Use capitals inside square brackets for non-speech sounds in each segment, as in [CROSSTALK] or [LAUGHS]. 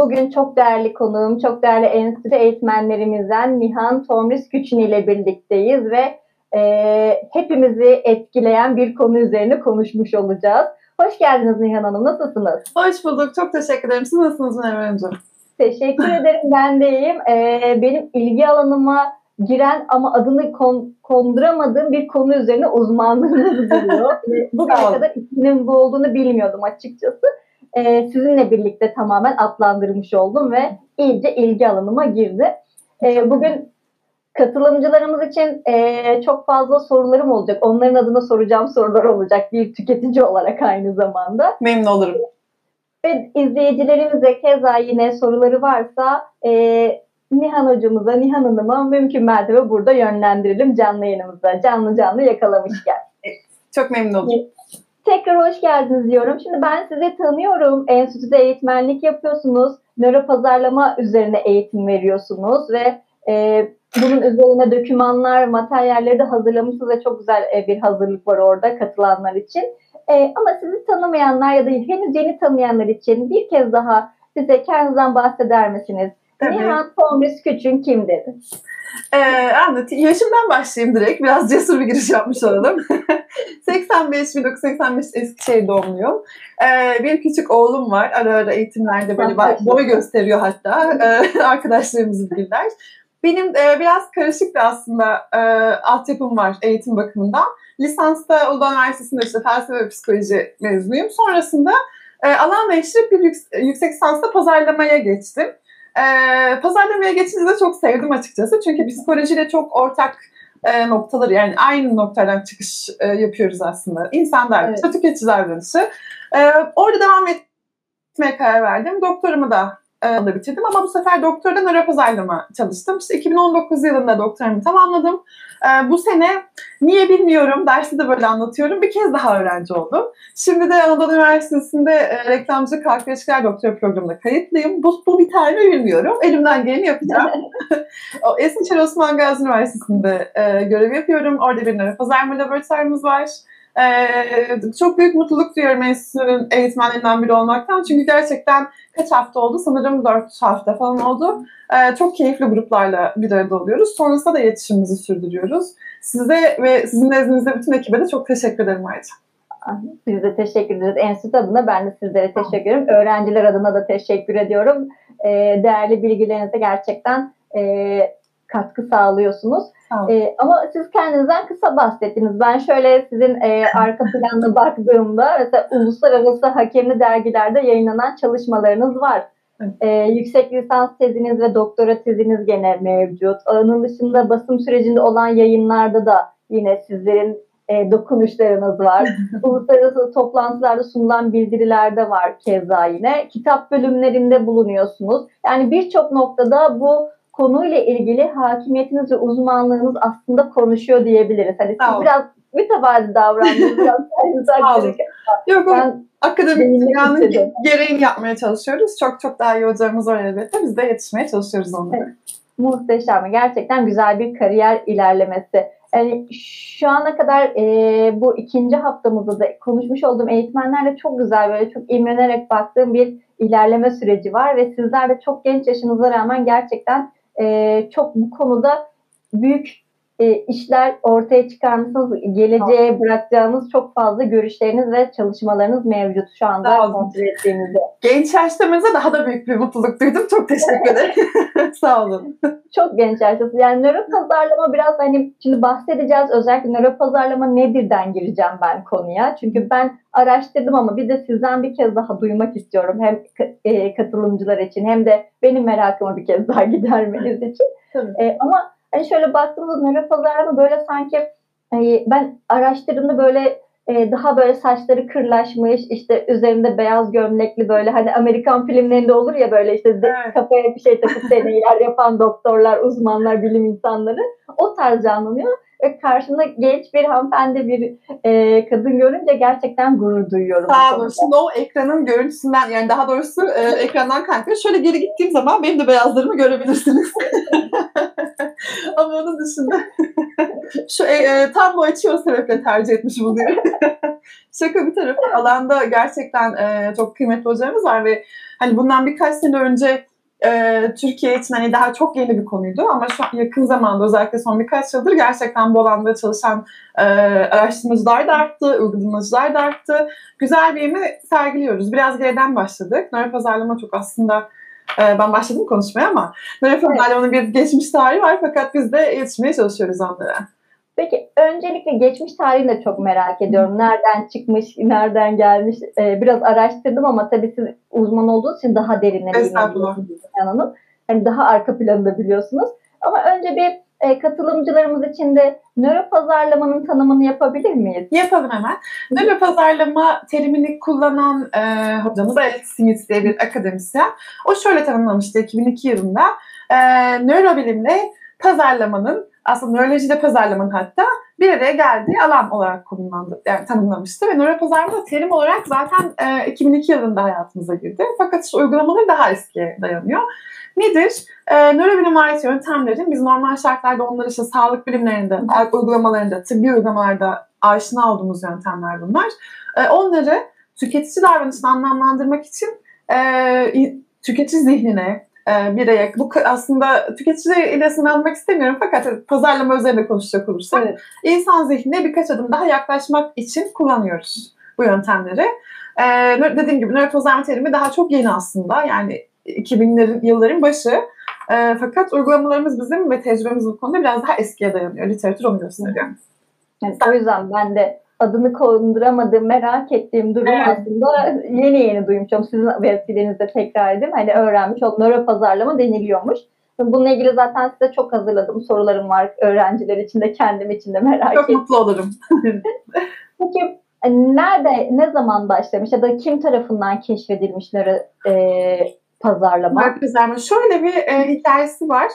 bugün çok değerli konuğum, çok değerli enstitü eğitmenlerimizden Nihan Tomris Küçün ile birlikteyiz ve e, hepimizi etkileyen bir konu üzerine konuşmuş olacağız. Hoş geldiniz Nihan Hanım, nasılsınız? Hoş bulduk, çok teşekkür ederim. Siz nasılsınız Münevver Hanımcığım? Teşekkür [LAUGHS] ederim, ben de iyiyim. E, benim ilgi alanıma giren ama adını kon, konduramadığım bir konu üzerine uzmanlığınız duruyor. [LAUGHS] Bugüne kadar isminin bu olduğunu bilmiyordum açıkçası. Ee, sizinle birlikte tamamen adlandırmış oldum ve iyice ilgi alanıma girdi. Ee, bugün katılımcılarımız için e, çok fazla sorularım olacak. Onların adına soracağım sorular olacak bir tüketici olarak aynı zamanda. Memnun olurum. Ve izleyicilerimize keza yine soruları varsa e, Nihan hocamıza, Nihan Hanım'a mümkün mertebe burada yönlendirelim canlı yayınımızda. Canlı canlı yakalamışken. Çok memnun oldum. Tekrar hoş geldiniz diyorum. Şimdi ben sizi tanıyorum. Enstitüde eğitmenlik yapıyorsunuz. Nöro pazarlama üzerine eğitim veriyorsunuz ve e, bunun üzerine dokümanlar, materyalleri de hazırlamışsınız ve çok güzel e, bir hazırlık var orada katılanlar için. E, ama sizi tanımayanlar ya da henüz yeni tanıyanlar için bir kez daha size kendinizden bahseder misiniz? Tabii. Nihan Tomris Küçün kimdir? Ee, anlatayım. Yaşımdan başlayayım direkt. Biraz cesur bir giriş yapmış olalım. [LAUGHS] 85, 1985 Eskişehir doğumluyum. Ee, bir küçük oğlum var. Ara ara eğitimlerde böyle boy gösteriyor hatta. Ee, [LAUGHS] arkadaşlarımız bilirler. Benim e, biraz karışık bir aslında e, altyapım var eğitim bakımından. Lisansta Uludağ Üniversitesi'nde işte felsefe ve psikoloji mezunuyum. Sonrasında e, alan değiştirip bir yüksek lisansta pazarlamaya geçtim. E, pazarlamaya geçince de çok sevdim açıkçası. Çünkü psikolojiyle çok ortak e, noktaları yani aynı noktadan çıkış e, yapıyoruz aslında. İnsan davranışı, evet. tüketici davranışı. E, orada devam etmeye karar verdim. Doktorumu da da bitirdim ama bu sefer doktorda nöropazarlama çalıştım. İşte 2019 yılında doktorumu tamamladım. bu sene niye bilmiyorum dersi de böyle anlatıyorum. Bir kez daha öğrenci oldum. Şimdi de Anadolu Üniversitesi'nde e, reklamcı kalk ilişkiler doktora programında kayıtlıyım. Bu, bu biter mi bilmiyorum. Elimden geleni yapacağım. [LAUGHS] Eskişehir Osman Gazi Üniversitesi'nde e, görev yapıyorum. Orada bir nöropazarlama laboratuvarımız var. Ee, çok büyük mutluluk duyuyorum enstitünün eğitmenlerinden biri olmaktan. Çünkü gerçekten kaç hafta oldu? Sanırım 4 hafta falan oldu. Ee, çok keyifli gruplarla bir arada oluyoruz. Sonrasında da iletişimimizi sürdürüyoruz. Size ve sizin nezdinizde bütün ekibe de çok teşekkür ederim ayrıca. Biz de teşekkür ederiz. Enstitü adına ben de sizlere teşekkür ederim. Öğrenciler adına da teşekkür ediyorum. Ee, değerli bilgilerinize gerçekten e, katkı sağlıyorsunuz. E, ama siz kendinizden kısa bahsettiniz. Ben şöyle sizin e, arka planına [LAUGHS] baktığımda mesela uluslararası hakemli dergilerde yayınlanan çalışmalarınız var. E, yüksek lisans teziniz ve doktora teziniz gene mevcut. Onun dışında basım sürecinde olan yayınlarda da yine sizlerin e, dokunuşlarınız var. [LAUGHS] Uluslararası toplantılarda sunulan bildirilerde var keza yine. Kitap bölümlerinde bulunuyorsunuz. Yani birçok noktada bu konuyla ilgili hakimiyetiniz ve uzmanlığınız aslında konuşuyor diyebiliriz. Hani siz biraz mütevazi davrandınız. biraz [LAUGHS] Yok ben akademik dünyanın gereğini yapmaya çalışıyoruz. Çok çok daha iyi hocalarımız var elbette. Biz de yetişmeye çalışıyoruz onlara. Evet. Muhteşem. Gerçekten güzel bir kariyer ilerlemesi. Yani şu ana kadar e, bu ikinci haftamızda da konuşmuş olduğum eğitmenlerle çok güzel böyle çok imrenerek baktığım bir ilerleme süreci var ve sizler de çok genç yaşınıza rağmen gerçekten e, çok bu konuda büyük e, işler ortaya çıkarmışsınız. Geleceğe tamam. bırakacağınız çok fazla görüşleriniz ve çalışmalarınız mevcut şu anda kontrol ettiğimizde. Genç yaşlarımıza daha da büyük bir mutluluk duydum. Çok teşekkür ederim. [LAUGHS] Sağ olun. Çok genç yaştası. Yani nöro pazarlama biraz hani şimdi bahsedeceğiz. Özellikle nöro pazarlama nedirden gireceğim ben konuya. Çünkü ben araştırdım ama bir de sizden bir kez daha duymak istiyorum. Hem e, katılımcılar için hem de benim merakımı bir kez daha [LAUGHS] gidermeniz için. E, ama Hani şöyle baktığımızda nöro pazarlama böyle sanki e, ben araştırdığımda böyle e, daha böyle saçları kırlaşmış işte üzerinde beyaz gömlekli böyle hani Amerikan filmlerinde olur ya böyle işte evet. kafaya bir şey takıp deneyler yapan doktorlar, uzmanlar, bilim insanları o tarz canlanıyor. [LAUGHS] Ve karşında genç bir hanımefendi bir e, kadın görünce gerçekten gurur duyuyorum. Sağ olun. Şimdi o ekranın görüntüsünden yani daha doğrusu e, ekrandan kaynaklı. Şöyle geri gittiğim zaman benim de beyazlarımı görebilirsiniz. [LAUGHS] Ama onun dışında [LAUGHS] Şu e, e, tam bu açıyı o sebeple tercih etmiş bulunuyorum. Şaka bir tarafa alanda gerçekten e, çok kıymetli hocalarımız var ve hani bundan birkaç sene önce e, Türkiye için hani daha çok yeni bir konuydu ama şu an yakın zamanda özellikle son birkaç yıldır gerçekten bu alanda çalışan e, araştırmacılar da arttı, uygulamacılar da arttı. Güzel bir yemi sergiliyoruz. Biraz geriden başladık. Nöro pazarlama çok aslında e, ben başladım konuşmaya ama nöro pazarlamanın bir geçmiş tarihi var fakat biz de yetişmeye çalışıyoruz onlara. Peki öncelikle geçmiş tarihini de çok merak ediyorum. Nereden çıkmış, nereden gelmiş ee, biraz araştırdım ama tabii siz uzman olduğunuz için daha derinine biliyorsunuz Hanım. Hani daha arka planını da biliyorsunuz. Ama önce bir e, katılımcılarımız için de nöro pazarlamanın tanımını yapabilir miyiz? Yapalım hemen. Nöro pazarlama terimini kullanan e, hocamız Alex Smith diye bir akademisyen. O şöyle tanımlamıştı 2002 yılında. E, nörobilimle pazarlamanın aslında nörolojide pazarlamanın hatta bir araya geldiği alan olarak konumlandı, yani tanımlamıştı. Ve nöropazarlama terim olarak zaten e, 2002 yılında hayatımıza girdi. Fakat işte uygulamaları daha eskiye dayanıyor. Nedir? E, nörobilim ait yöntemlerin biz normal şartlarda onları işte sağlık bilimlerinde, uygulamalarında, tıbbi uygulamalarda aşina olduğumuz yöntemler bunlar. E, onları tüketici davranışını anlamlandırmak için e, tüketici zihnine, e, bireye. Bu aslında tüketici ile sınanmak istemiyorum fakat pazarlama üzerinde konuşacak olursak evet. insan zihnine birkaç adım daha yaklaşmak için kullanıyoruz bu yöntemleri. Ee, dediğim gibi nöropazarlama terimi daha çok yeni aslında. Yani 2000'lerin yılların başı. E, fakat uygulamalarımız bizim ve tecrübemiz bu konuda biraz daha eskiye dayanıyor. Literatür onu gösteriyor. Yani o yüzden ben de adını konduramadığım, merak ettiğim durum evet. aslında yeni yeni duymuşum. Sizin vesilenizde tekrar edeyim. Hani öğrenmiş oldum. Nöro pazarlama deniliyormuş. Bununla ilgili zaten size çok hazırladım sorularım var öğrenciler için de kendim için de merak ettim. Çok mutlu olurum. [LAUGHS] Peki nerede, ne zaman başlamış ya da kim tarafından keşfedilmiş nöro e, pazarlama? Nöro pazarlama şöyle bir e, hikayesi var.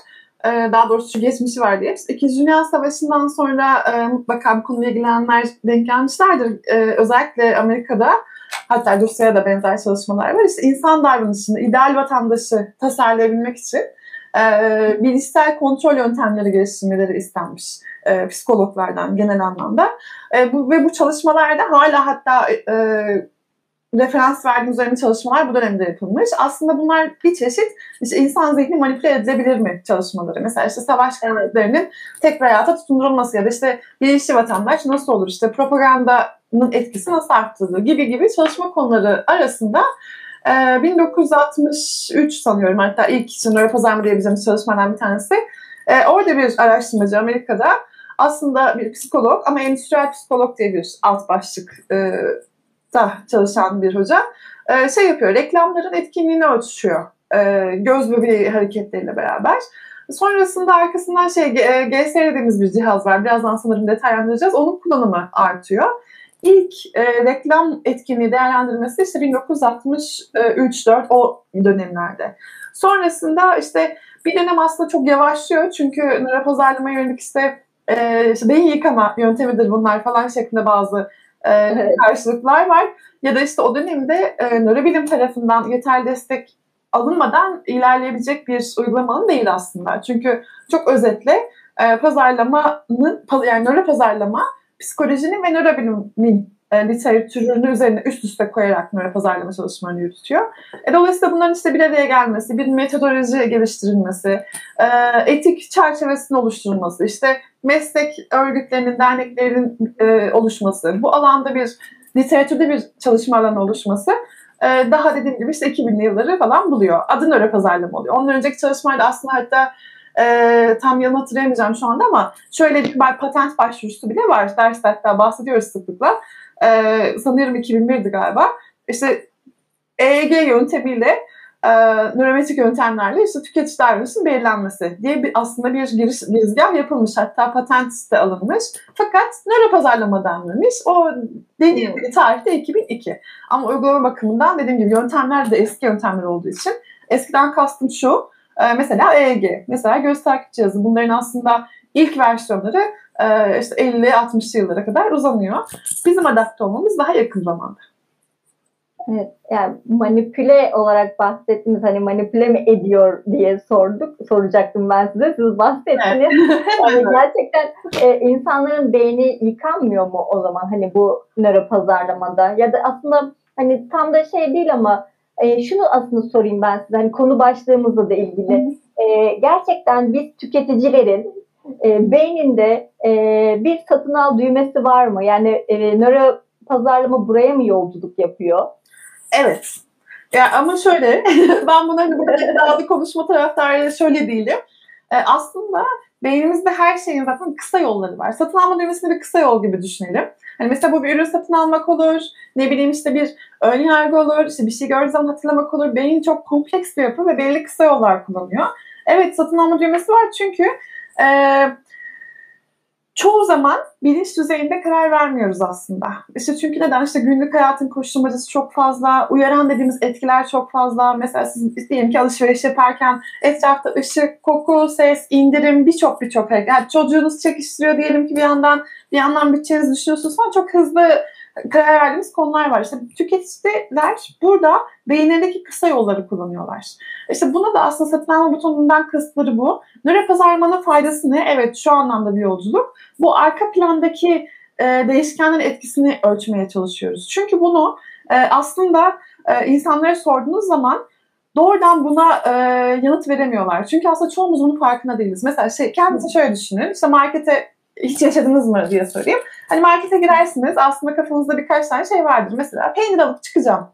E, daha doğrusu geçmişi var diye. İkinci Dünya Savaşı'ndan sonra e, mutlaka bu konuyla ilgilenenler denk gelmişlerdir. E, özellikle Amerika'da hatta Rusya'da da benzer çalışmalar var. İşte insan davranışını, ideal vatandaşı tasarlayabilmek için e, bilişsel kontrol yöntemleri geliştirmeleri istenmiş psikologlardan genel anlamda. Ve bu çalışmalarda hala hatta referans verdiğim üzerine çalışmalar bu dönemde yapılmış. Aslında bunlar bir çeşit işte insan zihni manipüle edilebilir mi çalışmaları. Mesela işte savaş kayıtlarının tekrar hayata tutundurulması ya da işte bilinçli vatandaş nasıl olur işte propagandanın etkisi nasıl arttırılır gibi gibi çalışma konuları arasında 1963 sanıyorum hatta ilk için nöro pazarlama diyebileceğimiz çalışmadan bir tanesi. Orada bir araştırmacı Amerika'da aslında bir psikolog ama endüstriyel psikolog diye bir alt başlık da çalışan bir hoca e, şey yapıyor, reklamların etkinliğini ölçüyor. E, göz bebeği hareketleriyle beraber. Sonrasında arkasından şey e, GSR dediğimiz bir cihaz var. Birazdan sanırım detaylandıracağız. Onun kullanımı artıyor. İlk e, reklam etkinliği değerlendirmesi işte 1963-4 o dönemlerde. Sonrasında işte bir dönem aslında çok yavaşlıyor. Çünkü nöro pazarlamaya yönelik işte, e, işte beyin yıkama yöntemidir bunlar falan şeklinde bazı e, karşılıklar var. Ya da işte o dönemde e, nörobilim tarafından yeterli destek alınmadan ilerleyebilecek bir uygulamanın değil aslında. Çünkü çok özetle e, pazarlamanın yani nöro pazarlama psikolojinin ve nörobilimin e, literatürünü üzerine üst üste koyarak nöro pazarlama çalışmalarını yürütüyor. E, dolayısıyla bunların işte bir araya gelmesi, bir metodoloji geliştirilmesi, e, etik çerçevesinin oluşturulması, işte meslek örgütlerinin, derneklerin e, oluşması, bu alanda bir literatürde bir çalışma alanı oluşması e, daha dediğim gibi işte 2000'li yılları falan buluyor. Adı nöro pazarlama oluyor. Ondan önceki çalışmalarda aslında hatta e, tam yılını hatırlayamayacağım şu anda ama şöyle bir patent başvurusu bile var. Derste hatta bahsediyoruz sıklıkla e, sanıyorum 2001'di galiba. İşte EEG yöntemiyle e, nörometrik yöntemlerle işte tüketici davranışının belirlenmesi diye bir, aslında bir giriş, girizgah yapılmış. Hatta patent de alınmış. Fakat nöro pazarlama denmemiş. O denildiği tarihte 2002. Ama uygulama bakımından dediğim gibi yöntemler de eski yöntemler olduğu için eskiden kastım şu. E, mesela EEG, mesela göz takip cihazı. Bunların aslında ilk versiyonları e, işte 50-60'lı yıllara kadar uzanıyor. Bizim adapte olmamız daha yakın zamanda. Evet, yani manipüle olarak bahsettiniz hani manipüle mi ediyor diye sorduk soracaktım ben size. Siz bahsettiniz. Yani [LAUGHS] gerçekten e, insanların beyni yıkanmıyor mu o zaman? Hani bu nöro pazarlamada ya da aslında hani tam da şey değil ama e, şunu aslında sorayım ben size. Hani konu başlığımızla da ilgili. E, gerçekten biz tüketicilerin e, beyninde e, bir satın al düğmesi var mı yani e, nöro pazarlama buraya mı yolculuk yapıyor? Evet. Ya ama şöyle, [LAUGHS] ben buna hani kadar iddialı konuşma taraftarıyla şöyle değilim. E, aslında beynimizde her şeyin zaten kısa yolları var. Satın alma düğmesini bir kısa yol gibi düşünelim. Hani mesela bu bir ürün satın almak olur, ne bileyim işte bir ön yargı olur, işte bir şey gördüğü zaman hatırlamak olur. Beyin çok kompleks bir yapı ve belli kısa yollar kullanıyor. Evet satın alma düğmesi var çünkü e, çoğu zaman bilinç düzeyinde karar vermiyoruz aslında. İşte çünkü neden? İşte günlük hayatın koşturmacası çok fazla, uyaran dediğimiz etkiler çok fazla. Mesela siz diyelim ki alışveriş yaparken etrafta ışık, koku, ses, indirim birçok birçok. Yani çocuğunuz çekiştiriyor diyelim ki bir yandan bir yandan bütçenizi düşünüyorsunuz falan çok hızlı karar verdiğimiz konular var. İşte tüketiciler burada beyinlerindeki kısa yolları kullanıyorlar. İşte buna da aslında satın alma butonundan kısıtları bu. Nöro pazarlamanın faydası ne? Evet şu anlamda bir yolculuk. Bu arka plandaki e, değişkenlerin etkisini ölçmeye çalışıyoruz. Çünkü bunu e, aslında e, insanlara sorduğunuz zaman doğrudan buna e, yanıt veremiyorlar. Çünkü aslında çoğumuz bunun farkında değiliz. Mesela şey kendinizi şöyle düşünün. İşte markete hiç yaşadınız mı diye sorayım. Hani markete girersiniz aslında kafanızda birkaç tane şey vardır. Mesela peynir alıp çıkacağım.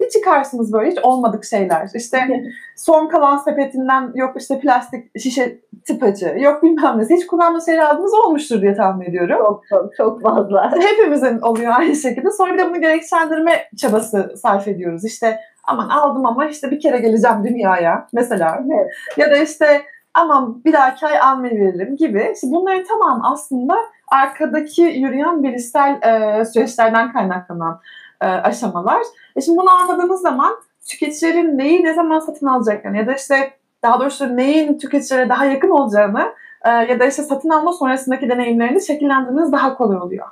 Bir çıkarsınız böyle hiç olmadık şeyler. İşte [LAUGHS] son kalan sepetinden yok işte plastik şişe tıpacı, yok bilmem ne. Hiç kullanma şeyler aldığınız olmuştur diye tahmin ediyorum. Çok çok çok fazla. [LAUGHS] Hepimizin oluyor aynı şekilde. Sonra bir de bunu gerekçelendirme çabası sarf ediyoruz. İşte aman aldım ama işte bir kere geleceğim dünyaya mesela. Evet. Ya da işte aman bir dahaki ay almayı verelim gibi. İşte bunların tamam aslında arkadaki yürüyen bilişsel e, süreçlerden kaynaklanan e, aşamalar. E şimdi bunu anladığımız zaman tüketicilerin neyi ne zaman satın alacaklarını ya da işte daha doğrusu neyin tüketicilere daha yakın olacağını e, ya da işte satın alma sonrasındaki deneyimlerini şekillendirmeniz daha kolay oluyor.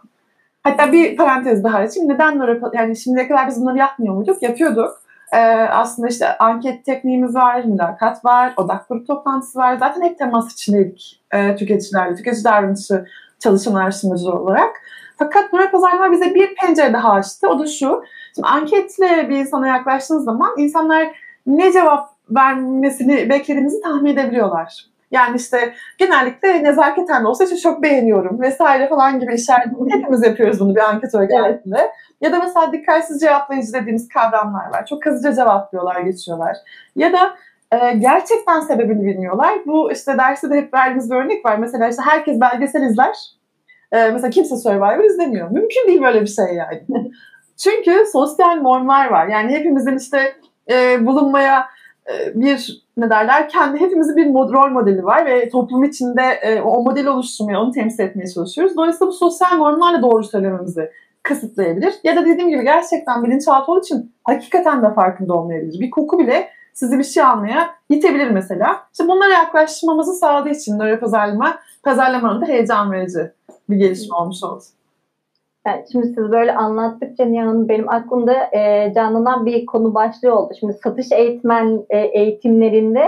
Hatta bir parantez daha açayım. Neden yani şimdiye kadar biz bunları yapmıyor muyduk? Yapıyorduk. Ee, aslında işte anket tekniğimiz var, mülakat var, odak grup toplantısı var. Zaten hep temas içindeydik e, tüketicilerle, tüketici davranışı çalışan araştırmacı olarak. Fakat nöro pazarlama bize bir pencere daha açtı. O da şu. Şimdi anketle bir insana yaklaştığınız zaman insanlar ne cevap vermesini beklediğinizi tahmin edebiliyorlar. Yani işte genellikle nezaketen de olsa işte çok beğeniyorum vesaire falan gibi işaret [LAUGHS] hepimiz yapıyoruz bunu bir anketöre geldiğinde. Evet. Ya da mesela dikkatsiz cevaplayıcı dediğimiz kavramlar var. Çok hızlıca cevaplıyorlar, geçiyorlar. Ya da e, gerçekten sebebini bilmiyorlar. Bu işte derste de hep verdiğimiz bir örnek var. Mesela işte herkes belgesel izler. E, mesela kimse Survivor izlemiyor. Mümkün değil böyle bir şey yani. [LAUGHS] Çünkü sosyal normlar var. Yani hepimizin işte e, bulunmaya e, bir ne derler kendi hepimizin bir mod, rol modeli var ve toplum içinde e, o modeli oluşturmaya, onu temsil etmeye çalışıyoruz. Dolayısıyla bu sosyal normlarla doğru söylememizi kısıtlayabilir. Ya da dediğim gibi gerçekten bilinçaltı olduğu için hakikaten de farkında olmayabilir. Bir koku bile sizi bir şey almaya itebilir mesela. İşte bunlara yaklaşmamızı sağladığı için nöro pazarlama, pazarlamanın da heyecan verici bir gelişme olmuş oldu. Yani şimdi siz böyle anlattıkça Nihan benim aklımda e, canlanan bir konu başlığı oldu. Şimdi satış eğitmen e, eğitimlerinde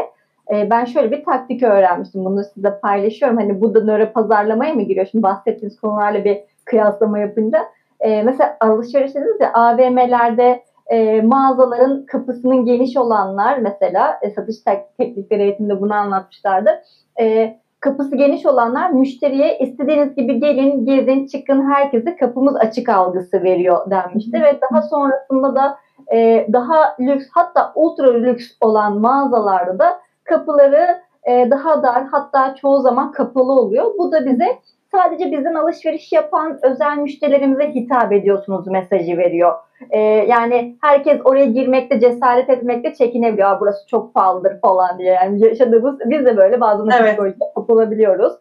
e, ben şöyle bir taktik öğrenmiştim. Bunu size paylaşıyorum. Hani bu da nöro pazarlamaya mı giriyor? Şimdi bahsettiğiniz konularla bir kıyaslama yapınca. E, mesela alışveriş dediniz ya AVM'lerde e, mağazaların kapısının geniş olanlar mesela e, satış teknikleri eğitiminde bunu anlatmışlardı. E, kapısı geniş olanlar müşteriye istediğiniz gibi gelin, gezin, çıkın herkese kapımız açık algısı veriyor denmişti. Ve daha sonrasında da e, daha lüks hatta ultra lüks olan mağazalarda da kapıları e, daha dar hatta çoğu zaman kapalı oluyor. Bu da bize sadece bizden alışveriş yapan özel müşterilerimize hitap ediyorsunuz mesajı veriyor. Ee, yani herkes oraya girmekte, cesaret etmekte çekinebiliyor. Burası çok pahalıdır falan diye. Yani yaşadığımız, biz de böyle bazı evet. kapılabiliyoruz.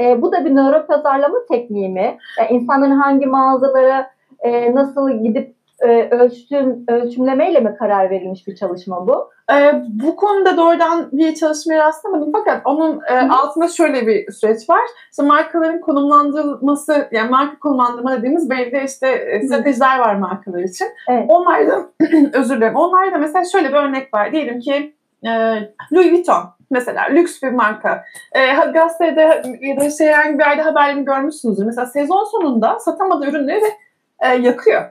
Ee, bu da bir nöro pazarlama tekniği mi? Yani insanların hangi mağazalara e, nasıl gidip e, ölçüm, ölçümlemeyle mi karar verilmiş bir çalışma bu? E, bu konuda doğrudan bir çalışmaya rastlamadım fakat onun e, altında şöyle bir süreç var. İşte markaların konumlandırılması, yani marka konumlandırma dediğimiz belli işte e, stratejiler var markalar için. Evet. Onlarda, [CLEARS THROAT] özür dilerim, onlarda mesela şöyle bir örnek var. Diyelim ki e, Louis Vuitton mesela lüks bir marka. E, gazetede ya da şey herhangi bir yerde haberini görmüşsünüzdür. Mesela sezon sonunda satamadığı ürünleri e, yakıyor.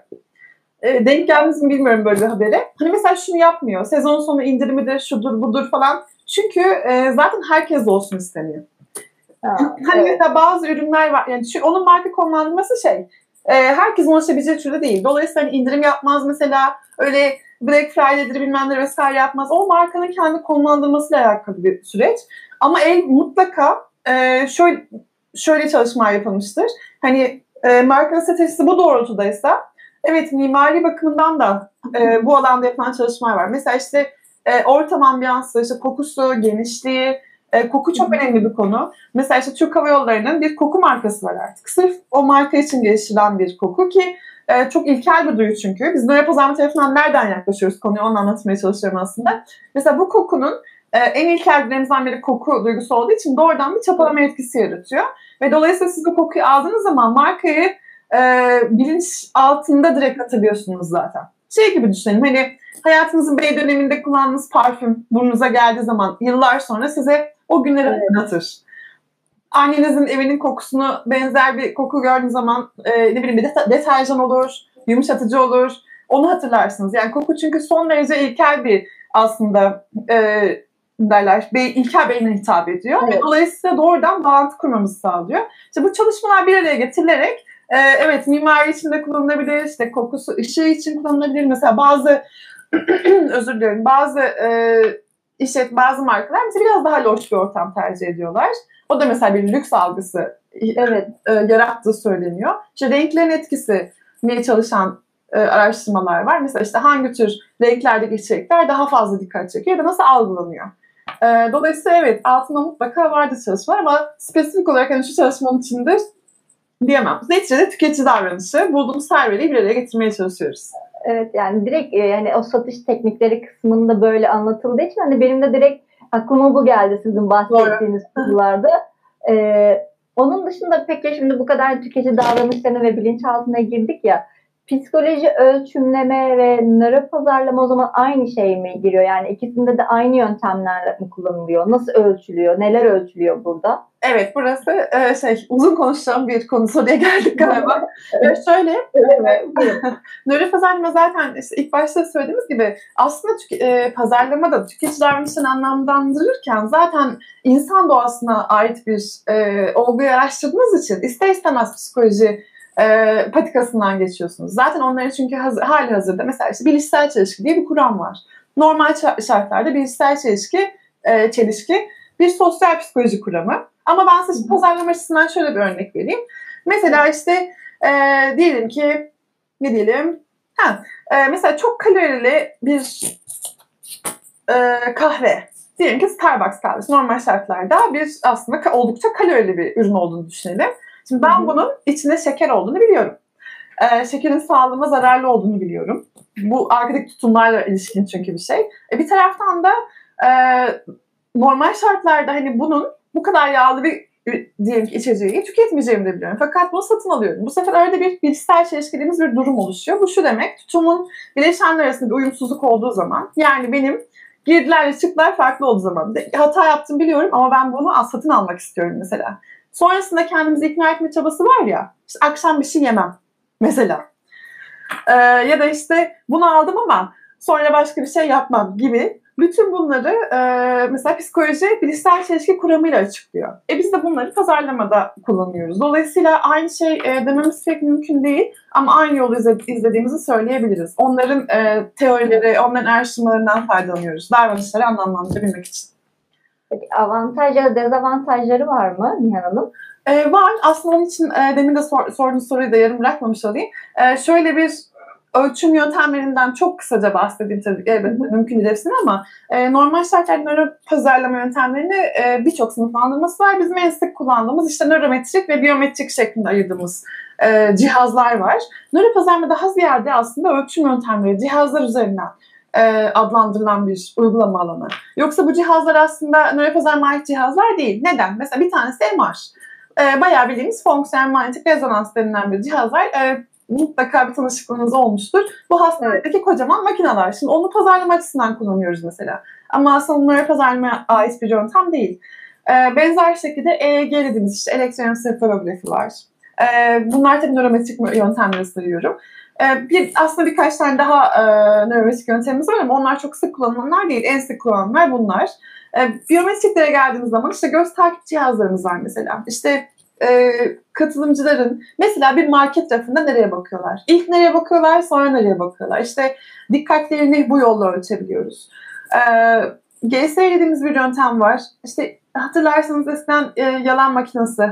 E, denk geldiniz mi bilmiyorum böyle bir habere. Hani mesela şunu yapmıyor. Sezon sonu indirimidir, şudur budur falan. Çünkü e, zaten herkes olsun istemiyor. Ha, hani evet. mesela bazı ürünler var. Yani şu, onun marka konumlandırması şey. E, herkes ulaşabileceği türde değil. Dolayısıyla hani indirim yapmaz mesela. Öyle Black Friday'dir bilmem ne vesaire yapmaz. O markanın kendi konumlandırmasıyla alakalı bir süreç. Ama el mutlaka e, şöyle şöyle çalışmalar yapılmıştır. Hani e, markanın stratejisi bu doğrultudaysa Evet mimari bakımından da e, bu alanda yapılan çalışmalar var. Mesela işte e, ortam ambiyansı, işte kokusu, genişliği, e, koku çok önemli bir konu. Mesela işte Türk Hava Yolları'nın bir koku markası var artık. Sırf o marka için geliştirilen bir koku ki e, çok ilkel bir duyu çünkü. Biz Nöre Pazarlama tarafından nereden yaklaşıyoruz konuyu onu anlatmaya çalışıyorum aslında. Mesela bu kokunun e, en ilkel duygularımızdan biri koku duygusu olduğu için doğrudan bir çapalama etkisi yaratıyor. Ve dolayısıyla siz bu kokuyu aldığınız zaman markayı e, bilinç altında direkt hatırlıyorsunuz zaten. Şey gibi düşünelim hani hayatınızın bir döneminde kullandığınız parfüm burnunuza geldiği zaman yıllar sonra size o günleri hatırlatır. Annenizin evinin kokusunu benzer bir koku gördüğünüz zaman e, ne bileyim bir deterjan olur, yumuşatıcı olur. Onu hatırlarsınız. Yani koku çünkü son derece ilkel bir aslında e, derler. Be, ilkel beyne hitap ediyor. Evet. Ve dolayısıyla doğrudan bağlantı kurmamızı sağlıyor. İşte bu çalışmalar bir araya getirilerek ee, evet mimari için de kullanılabilir. İşte kokusu, ışığı için kullanılabilir. Mesela bazı [CLEARS THROAT] özür dilerim bazı e, işlet bazı markalar mesela biraz daha loş bir ortam tercih ediyorlar. O da mesela bir lüks algısı evet e, yarattığı söyleniyor. İşte renklerin etkisi niye çalışan e, araştırmalar var. Mesela işte hangi tür renklerdeki içerikler daha fazla dikkat çekiyor ya da nasıl algılanıyor. E, dolayısıyla evet altında mutlaka vardı çalışma ama spesifik olarak hani şu çalışmanın içinde diyemem. Neticede tüketici davranışı bulduğumuz her veriyi bir araya getirmeye çalışıyoruz. Evet yani direkt yani o satış teknikleri kısmında böyle anlatıldığı için hani benim de direkt aklıma bu geldi sizin bahsettiğiniz konularda. Ee, onun dışında peki şimdi bu kadar tüketici davranışlarına ve bilinçaltına girdik ya psikoloji ölçümleme ve nöro pazarlama o zaman aynı şey mi giriyor? Yani ikisinde de aynı yöntemler mi kullanılıyor? Nasıl ölçülüyor? Neler ölçülüyor burada? Evet burası e, şey uzun konuşacağım bir konu soruya geldik galiba. [LAUGHS] [LAUGHS] evet. şöyle [LAUGHS] evet. nöro pazarlama zaten işte ilk başta söylediğimiz gibi aslında tük- e, pazarlama da tüketici davranışını anlamlandırırken zaten insan doğasına ait bir e, olguyu araştırdığınız için ister istemez psikoloji e, patikasından geçiyorsunuz. Zaten onların çünkü hazır, hali hazırda mesela işte bilişsel çelişki diye bir kuram var. Normal şartlarda bilişsel çelişki, e, çelişki bir sosyal psikoloji kuramı. Ama ben size pazarlama açısından şöyle bir örnek vereyim. Mesela işte e, diyelim ki ne diyelim? Ha, e, mesela çok kalorili bir e, kahve. Diyelim ki Starbucks kahvesi normal şartlarda bir aslında oldukça kalorili bir ürün olduğunu düşünelim. Şimdi ben Hı-hı. bunun içinde şeker olduğunu biliyorum. Ee, şekerin sağlığıma zararlı olduğunu biliyorum. Bu arkadaki tutumlarla ilişkin çünkü bir şey. E, bir taraftan da e, normal şartlarda hani bunun bu kadar yağlı bir diyelim ki içeceği tüketmeyeceğimi de biliyorum. Fakat bunu satın alıyorum. Bu sefer öyle bir bilişsel çelişkiliğimiz bir durum oluşuyor. Bu şu demek, tutumun bileşenler arasında bir uyumsuzluk olduğu zaman, yani benim girdilerle çıktılar farklı olduğu zaman. Hata yaptım biliyorum ama ben bunu satın almak istiyorum mesela. Sonrasında kendimizi ikna etme çabası var ya. İşte akşam bir şey yemem mesela. Ee, ya da işte bunu aldım ama sonra başka bir şey yapmam gibi. Bütün bunları e, mesela psikoloji bilişsel çelişki kuramıyla açıklıyor. E biz de bunları pazarlamada kullanıyoruz. Dolayısıyla aynı şey e, dememiz pek mümkün değil ama aynı yolu izlediğimizi söyleyebiliriz. Onların e, teorileri, onların araştırmalarından faydalanıyoruz. Davranışları anlamlandırabilmek için. Avantaj ya da dezavantajları var mı Nihan Hanım? Ee, var. Aslında onun için e, demin de sor, sorduğunuz soruyu da yarım bırakmamış olayım. E, şöyle bir ölçüm yöntemlerinden çok kısaca bahsedeyim tabii elbette mümkün değil hepsini ama e, normal şartlarda nöro pazarlama yöntemlerini e, birçok sınıflandırması var. Bizim en sık kullandığımız işte nörometrik ve biyometrik şeklinde ayırdığımız e, cihazlar var. Nöro pazarlama daha ziyade aslında ölçüm yöntemleri cihazlar üzerinden e, adlandırılan bir uygulama alanı. Yoksa bu cihazlar aslında nöropazarma ait cihazlar değil. Neden? Mesela bir tanesi MR. E, bayağı bildiğimiz fonksiyonel manyetik rezonans denilen bir cihazlar. E, mutlaka bir tanışıklığınız olmuştur. Bu hastanedeki kocaman makineler. Şimdi onu pazarlama açısından kullanıyoruz mesela. Ama aslında bunlara pazarlamaya ait bir yöntem değil. E, benzer şekilde EEG dediğimiz işte elektroensefalografi var. E, bunlar tabii nörometrik yöntemleri sayıyorum. E, bir, aslında birkaç tane daha e, nörometrik yöntemimiz var ama onlar çok sık kullanılanlar değil. En sık kullanılanlar bunlar. E, biyometriklere geldiğimiz zaman işte göz takip cihazlarımız var mesela. İşte e, katılımcıların mesela bir market rafında nereye bakıyorlar? İlk nereye bakıyorlar, sonra nereye bakıyorlar? İşte dikkatlerini bu yolla ölçebiliyoruz. E, GSR dediğimiz bir yöntem var. İşte hatırlarsanız eskiden e, yalan makinesi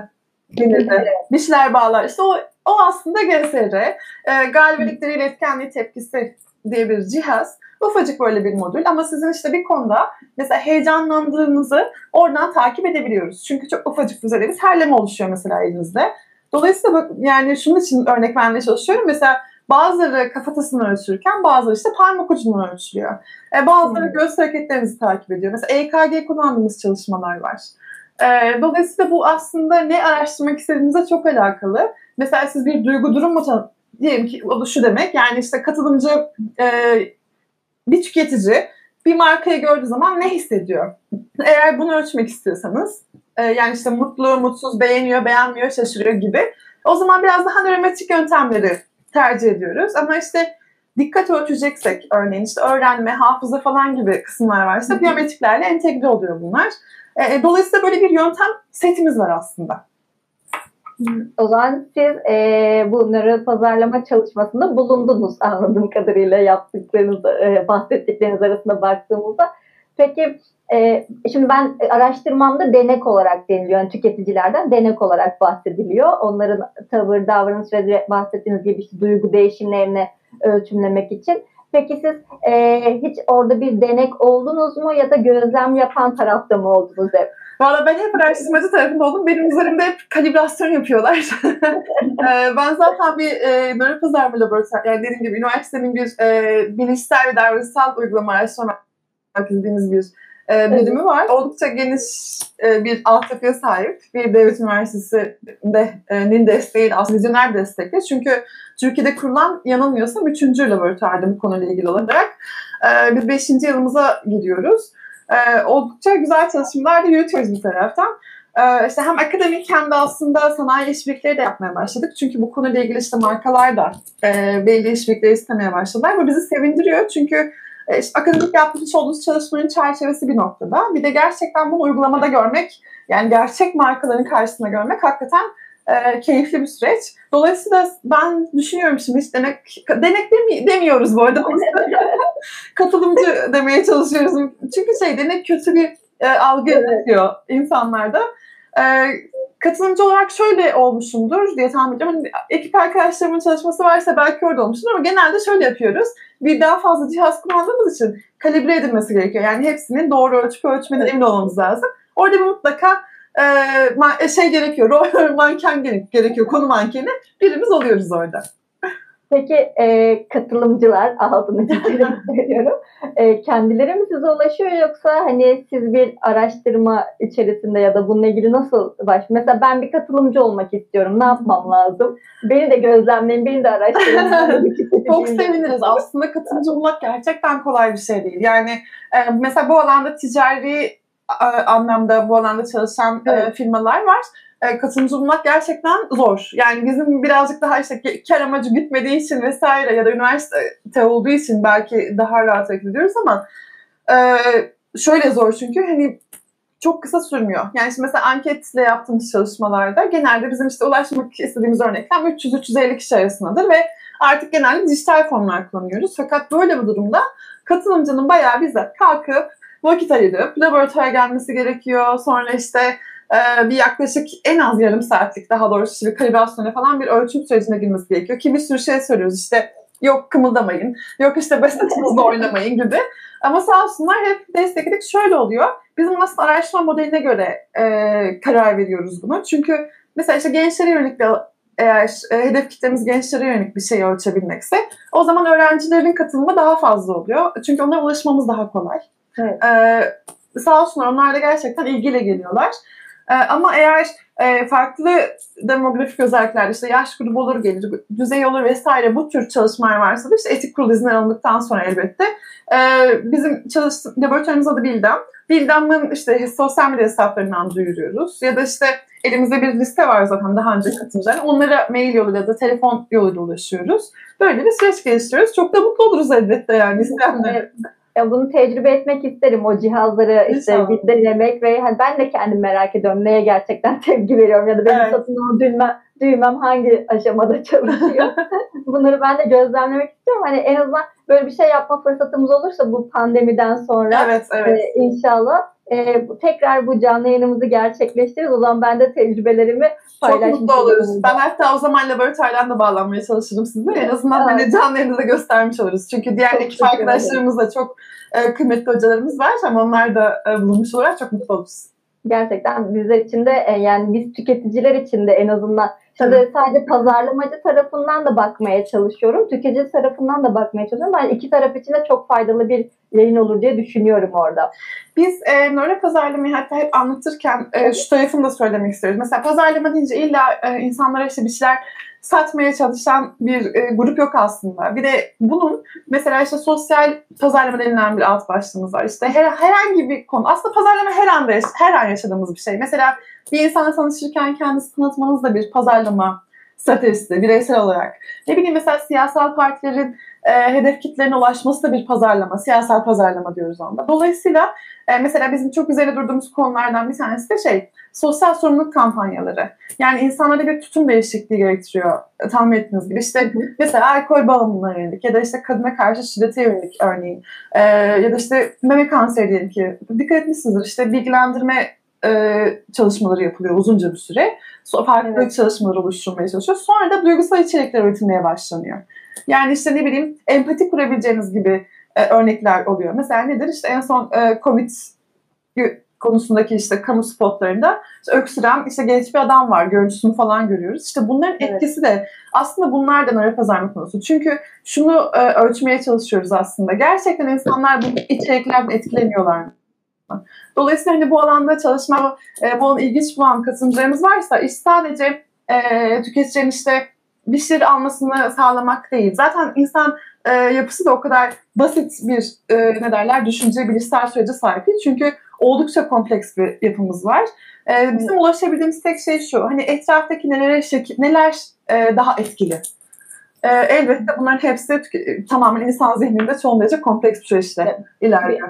denirdi. Dişler bağlar. İşte o, o aslında GSR. E, galibiyetleri iletkenliği tepkisi diye bir cihaz. Ufacık böyle bir modül ama sizin işte bir konuda mesela heyecanlandığınızı oradan takip edebiliyoruz. Çünkü çok ufacık düzeyde bir terleme oluşuyor mesela elinizde. Dolayısıyla bak, yani şunun için örnek vermeye çalışıyorum. Mesela bazıları kafatasını ölçürken bazıları işte parmak ucundan ölçülüyor. E, bazıları hmm. göz hareketlerinizi takip ediyor. Mesela EKG kullandığımız çalışmalar var. E, dolayısıyla bu aslında ne araştırmak istediğinize çok alakalı. Mesela siz bir duygu durum mu diyelim ki o da şu demek yani işte katılımcı e, bir tüketici bir markayı gördüğü zaman ne hissediyor? Eğer bunu ölçmek istiyorsanız e, yani işte mutlu, mutsuz, beğeniyor, beğenmiyor, şaşırıyor gibi o zaman biraz daha nörometrik yöntemleri tercih ediyoruz. Ama işte dikkat ölçeceksek örneğin işte öğrenme, hafıza falan gibi kısımlar varsa biyometriklerle entegre oluyor bunlar. E, e, dolayısıyla böyle bir yöntem setimiz var aslında. O zaman siz e, bunları pazarlama çalışmasında bulundunuz anladığım kadarıyla yaptıklarınız, e, bahsettikleriniz arasında baktığımızda. Peki e, şimdi ben araştırmamda denek olarak deniliyor. Yani tüketicilerden denek olarak bahsediliyor. Onların tavır, davranış ve bahsettiğiniz gibi işte duygu değişimlerini ölçümlemek için. Peki siz e, hiç orada bir denek oldunuz mu ya da gözlem yapan tarafta mı oldunuz hep? Valla ben hep araştırmacı tarafında oldum. Benim üzerimde hep kalibrasyon yapıyorlar. Ee, [LAUGHS] ben zaten bir e, nöropazarma laboratuvar, yani dediğim gibi üniversitenin bir e, bilişsel ve davranışsal uygulama araştırma bildiğimiz bir e, birimi var. Oldukça geniş e, bir altyapıya sahip. Bir devlet üniversitesinin desteği aslında vizyoner destekli. Çünkü Türkiye'de kurulan yanılmıyorsam üçüncü laboratuvarda bu konuyla ilgili olarak. E, biz beşinci yılımıza giriyoruz. E, oldukça güzel çalışmalar da yürütüyoruz bir taraftan. E, işte hem akademik hem de aslında sanayi işbirlikleri de yapmaya başladık. Çünkü bu konuyla ilgili işte markalar da e, belli işbirlikleri istemeye başladılar. Bu bizi sevindiriyor çünkü e, işte akademik yapmış olduğunuz çalışmanın çerçevesi bir noktada. Bir de gerçekten bunu uygulamada görmek, yani gerçek markaların karşısında görmek hakikaten e, keyifli bir süreç. Dolayısıyla ben düşünüyorum şimdi hiç denek, denek demi, demiyoruz bu arada. [LAUGHS] Katılımcı demeye çalışıyoruz. Çünkü şey denek kötü bir e, algı yaratıyor insanlarda. E, katılımcı olarak şöyle olmuşumdur diye tahmin ediyorum. Hani ekip arkadaşlarımın çalışması varsa belki orada olmuştur ama genelde şöyle yapıyoruz. Bir daha fazla cihaz kullandığımız için kalibre edilmesi gerekiyor. Yani hepsinin doğru ölçüp ölçmeden emin olmamız lazım. Orada bir mutlaka e, şey gerekiyor, rol [LAUGHS] manken gerekiyor, konu mankeni. Birimiz oluyoruz orada. Peki e, katılımcılar çizerek [LAUGHS] söylüyorum. E, kendileri mi size ulaşıyor yoksa hani siz bir araştırma içerisinde ya da bununla ilgili nasıl baş? Mesela ben bir katılımcı olmak istiyorum. Ne yapmam lazım? Beni de gözlemleyin, beni de araştırın. [LAUGHS] Çok seviniriz. Aslında katılımcı olmak gerçekten kolay bir şey değil. Yani e, mesela bu alanda ticari anlamda bu alanda çalışan evet. e, firmalar var. E, katılımcı bulmak gerçekten zor. Yani bizim birazcık daha işte kar amacı gitmediği için vesaire ya da üniversite olduğu için belki daha rahat ediyoruz ama e, şöyle zor çünkü hani çok kısa sürmüyor. Yani şimdi mesela anketle yaptığımız çalışmalarda genelde bizim işte ulaşmak istediğimiz örneklem 300-350 kişi arasındadır ve artık genelde dijital formlar kullanıyoruz. Fakat böyle bir durumda katılımcının bayağı bize kalkıp vakit ayırıp laboratuvara gelmesi gerekiyor. Sonra işte e, bir yaklaşık en az yarım saatlik daha doğrusu bir kalibrasyona falan bir ölçüm sürecine girmesi gerekiyor. Ki bir sürü şey söylüyoruz işte yok kımıldamayın, yok işte basetinizde [LAUGHS] oynamayın gibi. Ama sağ olsunlar hep destekledik. Şöyle oluyor. Bizim aslında araştırma modeline göre e, karar veriyoruz bunu. Çünkü mesela işte gençlere yönelik bir eğer e, hedef kitlemiz gençlere yönelik bir şey ölçebilmekse o zaman öğrencilerin katılımı daha fazla oluyor. Çünkü onlara ulaşmamız daha kolay. Evet. Ee, sağ olsunlar onlar da gerçekten ilgiyle geliyorlar. Ee, ama eğer e, farklı demografik özellikler işte yaş grubu olur gelir, düzey olur vesaire bu tür çalışmalar varsa da işte etik kurul izni alındıktan sonra elbette e, bizim çalıştığımız laboratuvarımız adı Bildem. Bildem'in işte sosyal medya hesaplarından duyuruyoruz ya da işte elimizde bir liste var zaten daha önce katılımcılar. Onlara mail yoluyla da telefon yoluyla ulaşıyoruz. Böyle bir süreç geliştiriyoruz. Çok da mutlu oluruz elbette yani isteyenler. Ya bunu tecrübe etmek isterim o cihazları işte bir denemek ve hani ben de kendim merak ediyorum neye gerçekten [LAUGHS] tepki veriyorum ya da benim evet. satın alma düğmem, düğmem hangi aşamada çalışıyor. [LAUGHS] Bunları ben de gözlemlemek istiyorum. Hani en azından böyle bir şey yapma fırsatımız olursa bu pandemiden sonra evet, evet. E, inşallah e, tekrar bu canlı yayınımızı gerçekleştiririz. O zaman ben de tecrübelerimi paylaşmış Çok mutlu oluruz. Ben hatta o zaman laboratuvardan da bağlanmaya çalışırım sizinle. En azından hani evet. hani canlı yayını da göstermiş oluruz. Çünkü diğer çok ekip arkadaşlarımız da çok e, kıymetli hocalarımız var. Ama onlar da e, bulunmuş olarak çok mutlu oluruz. Gerçekten bizler için de e, yani biz tüketiciler için de en azından Şimdi evet. sadece pazarlamacı tarafından da bakmaya çalışıyorum. Tüketici tarafından da bakmaya çalışıyorum. Ben iki taraf için de çok faydalı bir yayın olur diye düşünüyorum orada. Biz e, nöro pazarlamayı hatta hep anlatırken e, şu tarafını da söylemek istiyoruz. Mesela pazarlama deyince illa e, insanlara işte bir şeyler satmaya çalışan bir e, grup yok aslında. Bir de bunun mesela işte sosyal pazarlama denilen bir alt başlığımız var. İşte her, herhangi bir konu. Aslında pazarlama her anda her an yaşadığımız bir şey. Mesela bir insana tanışırken kendisi tanıtmanız da bir pazarlama stratejisi bireysel olarak. Ne bileyim mesela siyasal partilerin e, hedef kitlerine ulaşması da bir pazarlama, siyasal pazarlama diyoruz onda. Dolayısıyla e, mesela bizim çok üzerine durduğumuz konulardan bir tanesi de şey, sosyal sorumluluk kampanyaları. Yani insanlara bir tutum değişikliği gerektiriyor e, tahmin ettiğiniz gibi. İşte mesela alkol bağımlılığına yönelik ya da işte kadına karşı şiddete yönelik örneğin e, ya da işte meme kanseri diyelim ki dikkat etmişsinizdir işte bilgilendirme e, çalışmaları yapılıyor uzunca bir süre. Farklı evet. çalışmalar oluşturmaya çalışıyor. Sonra da duygusal içerikler üretilmeye başlanıyor. Yani işte ne bileyim empati kurabileceğiniz gibi e, örnekler oluyor. Mesela nedir? İşte en son e, Covid konusundaki işte kamu spotlarında işte öksüren işte genç bir adam var. Görüntüsünü falan görüyoruz. İşte bunların evet. etkisi de aslında bunlardan öyle pazarma konusu. Çünkü şunu e, ölçmeye çalışıyoruz aslında. Gerçekten insanlar bu içeriklerden etkileniyorlar mı? Dolayısıyla hani bu alanda çalışma, e, bu alanda ilginç bulan katılımcılarımız varsa iş sadece e, tüketicilerin işte bir şeyleri almasını sağlamak değil. Zaten insan e, yapısı da o kadar basit bir e, ne derler düşünce bilişsel sürece sahip değil. Çünkü oldukça kompleks bir yapımız var. E, bizim ulaşabildiğimiz tek şey şu. Hani etraftaki nelere şekil, neler e, daha etkili. E, elbette bunların hepsi tamamen insan zihninde son derece kompleks bir süreçte ilerliyor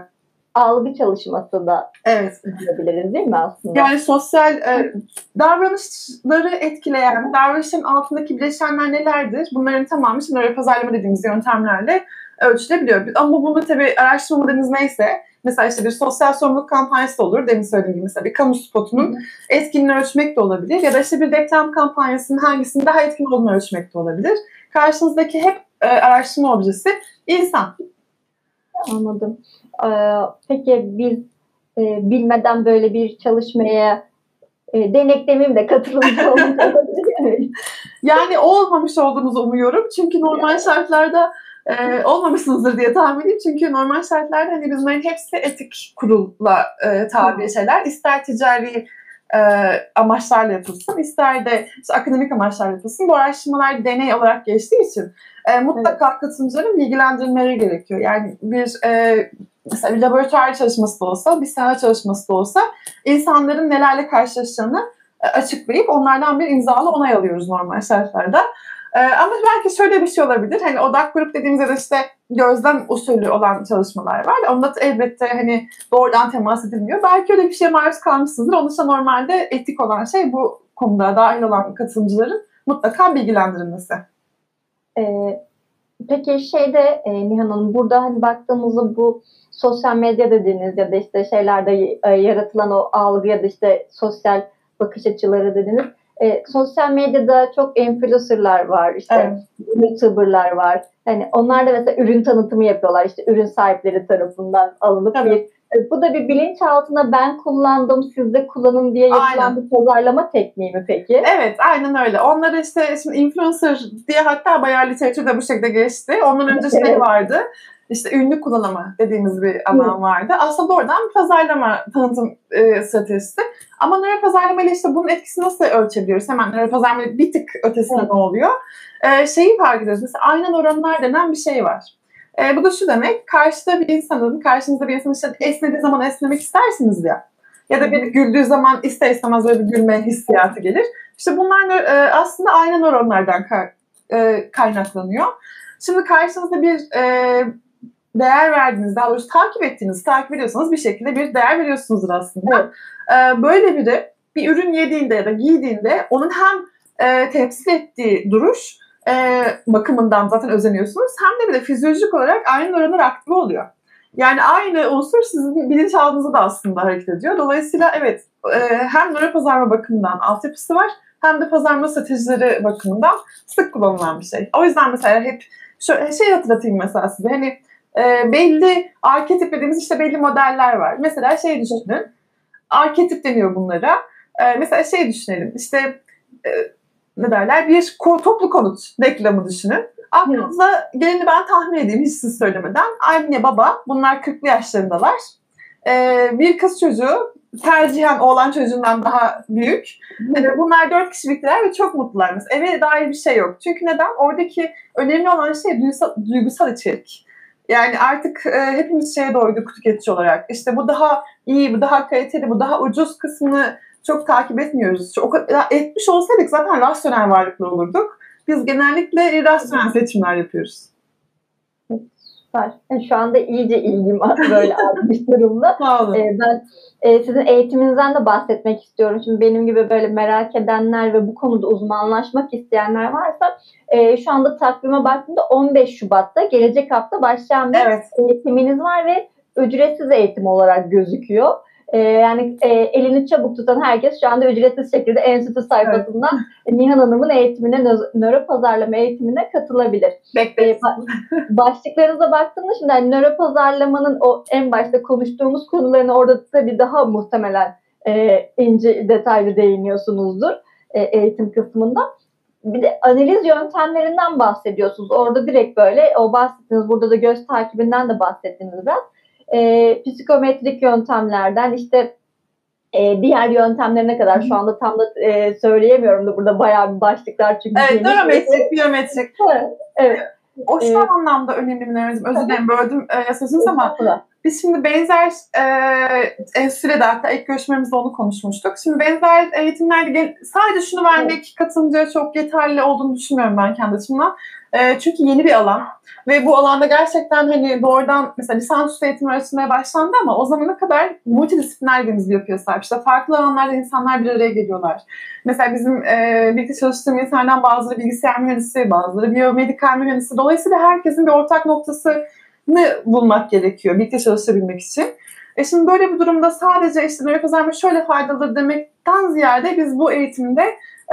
algı çalışması da evet. diyebiliriz değil mi aslında? Yani sosyal e, davranışları etkileyen, davranışın altındaki bileşenler nelerdir? Bunların tamamı şimdi öyle pazarlama dediğimiz yöntemlerle ölçülebiliyor. Ama bunu tabii araştırma modeliniz neyse mesela işte bir sosyal sorumluluk kampanyası olur. Demin söylediğim gibi mesela bir kamu spotunun etkinliğini ölçmek de olabilir. Ya da işte bir reklam kampanyasının hangisinin daha etkin olduğunu ölçmek de olabilir. Karşınızdaki hep e, araştırma objesi insan. Anladım. Ee, peki biz e, bilmeden böyle bir çalışmaya e, deneklemeyim de katılımcı [LAUGHS] olmak Yani olmamış olduğunuzu umuyorum. Çünkü normal şartlarda e, olmamışsınızdır diye tahmin ediyorum. Çünkü normal şartlarda hani bunların hepsi etik kurulla e, tabi şeyler. İster ticari e, amaçlarla yapılsın, ister de işte akademik amaçlarla yapılsın. Bu araştırmalar deney olarak geçtiği için e, mutlaka evet. katılımcıların bilgilendirmeleri gerekiyor. Yani bir e, mesela bir laboratuvar çalışması da olsa, bir saha çalışması da olsa insanların nelerle karşılaşacağını e, açıklayıp onlardan bir imzalı onay alıyoruz normal şartlarda. Ee, ama belki şöyle bir şey olabilir. Hani odak grup dediğimizde de işte gözlem usulü olan çalışmalar var. Onda da elbette hani doğrudan temas edilmiyor. Belki öyle bir şeye maruz kalmışsınızdır. Onun için normalde etik olan şey bu konuda dahil olan katılımcıların mutlaka bilgilendirilmesi. Ee, peki şeyde e, Nihan Hanım burada hani baktığımızda bu sosyal medya dediğiniz ya da işte şeylerde e, yaratılan o algı ya da işte sosyal bakış açıları dediniz e, sosyal medyada çok influencerlar var, işte evet. youtuberlar var. Hani onlar da mesela ürün tanıtımı yapıyorlar. İşte ürün sahipleri tarafından alınıp Tabii. bir E, bu da bir bilinçaltına ben kullandım, siz de kullanın diye yapılan aynen. bir pazarlama tekniği mi peki? Evet, aynen öyle. Onları işte şimdi influencer diye hatta bayağı literatürde bu şekilde geçti. Ondan önce evet. şey vardı işte ünlü kullanımı dediğimiz bir alan vardı. Aslında bir pazarlama tanıtım e, stratejisi. Ama nöro pazarlama ile işte bunun etkisini nasıl ölçebiliyoruz? Hemen nöro pazarlama bir tık ötesinde ne oluyor? E, şeyi fark ediyoruz. Mesela aynen oranlar denen bir şey var. E, bu da şu demek, karşıda bir insanın, karşınızda bir insanın işte esnediği zaman esnemek istersiniz ya. Ya da bir güldüğü zaman ister istemez böyle bir gülme hissiyatı gelir. İşte bunlar e, aslında aynen oranlardan e, kaynaklanıyor. Şimdi karşınızda bir e, değer verdiğiniz, daha doğrusu takip ettiğiniz, takip ediyorsanız bir şekilde bir değer veriyorsunuzdur aslında. Ee, böyle biri bir ürün yediğinde ya da giydiğinde onun hem e, temsil ettiği duruş e, bakımından zaten özeniyorsunuz hem de bir de fizyolojik olarak aynı oranlar aktif oluyor. Yani aynı unsur sizin bilinçaltınızda da aslında hareket ediyor. Dolayısıyla evet e, hem nöro pazarma bakımından altyapısı var hem de pazarma stratejileri bakımından sık kullanılan bir şey. O yüzden mesela hep şöyle şey hatırlatayım mesela size. Hani e, belli arketip dediğimiz işte belli modeller var. Mesela şey düşünün. Arketip deniyor bunlara. E, mesela şey düşünelim. İşte e, ne derler? Bir toplu konut reklamı düşünün. Aklınıza geleni ben tahmin edeyim hiç siz söylemeden. Anne baba bunlar 40'lı yaşlarındalar. Ee, bir kız çocuğu tercihen oğlan çocuğundan daha büyük. Ee, bunlar dört kişilikler ve çok mutlular. Mesela eve dair bir şey yok. Çünkü neden? Oradaki önemli olan şey duygusal, duygusal içerik. Yani artık e, hepimiz şeye doyduk tüketici olarak. İşte bu daha iyi, bu daha kaliteli, bu daha ucuz kısmını çok takip etmiyoruz. O kadar etmiş olsaydık zaten rasyonel varlıklı olurduk. Biz genellikle irrasyonel seçimler yapıyoruz. Süper. Yani şu anda iyice ilgim [LAUGHS] böyle artmış durumda. Ee, ben e, sizin eğitiminizden de bahsetmek istiyorum. Şimdi benim gibi böyle merak edenler ve bu konuda uzmanlaşmak isteyenler varsa e, şu anda takvime baktığımda 15 Şubat'ta gelecek hafta başlayan bir evet. eğitiminiz var ve ücretsiz eğitim olarak gözüküyor. E, yani e, elini çabuk tutan herkes şu anda ücretsiz şekilde enstitü sayfasından evet. Nihan Hanım'ın eğitimine, nöro pazarlama eğitimine katılabilir. Bekleriz. E, başlıklarınıza baktığımda şimdi yani nöro pazarlamanın o en başta konuştuğumuz konularını orada tabii daha muhtemelen e, ince detaylı değiniyorsunuzdur e, eğitim kısmında. Bir de analiz yöntemlerinden bahsediyorsunuz. Orada direkt böyle o bahsettiğiniz burada da göz takibinden de bahsettiniz biraz e, psikometrik yöntemlerden işte e, diğer yöntemlerine kadar şu anda tam da e, söyleyemiyorum da burada bayağı bir başlıklar çünkü. Evet, nörometrik, biyometrik. Evet. evet. O şu ee, anlamda önemli bir nörometrik. Özür dilerim böldüm e, sözünüz ama biz şimdi benzer e, enstitüde hatta ilk görüşmemizde onu konuşmuştuk. Şimdi benzer eğitimlerde sadece şunu vermek katılımcıya çok yeterli olduğunu düşünmüyorum ben kendi açımdan. E, çünkü yeni bir alan ve bu alanda gerçekten hani doğrudan mesela lisansüstü eğitim öğretilmeye başlandı ama o zamana kadar multidisipliner bir yapıya sahip. İşte farklı alanlarda insanlar bir araya geliyorlar. Mesela bizim e, birlikte çalıştığım insanlardan bazıları bilgisayar mühendisi, bazıları biyomedikal mühendisi. Dolayısıyla herkesin bir ortak noktasını bulmak gerekiyor birlikte çalışabilmek için. E şimdi böyle bir durumda sadece işte nöro kazanma şöyle faydalı demekten ziyade biz bu eğitimde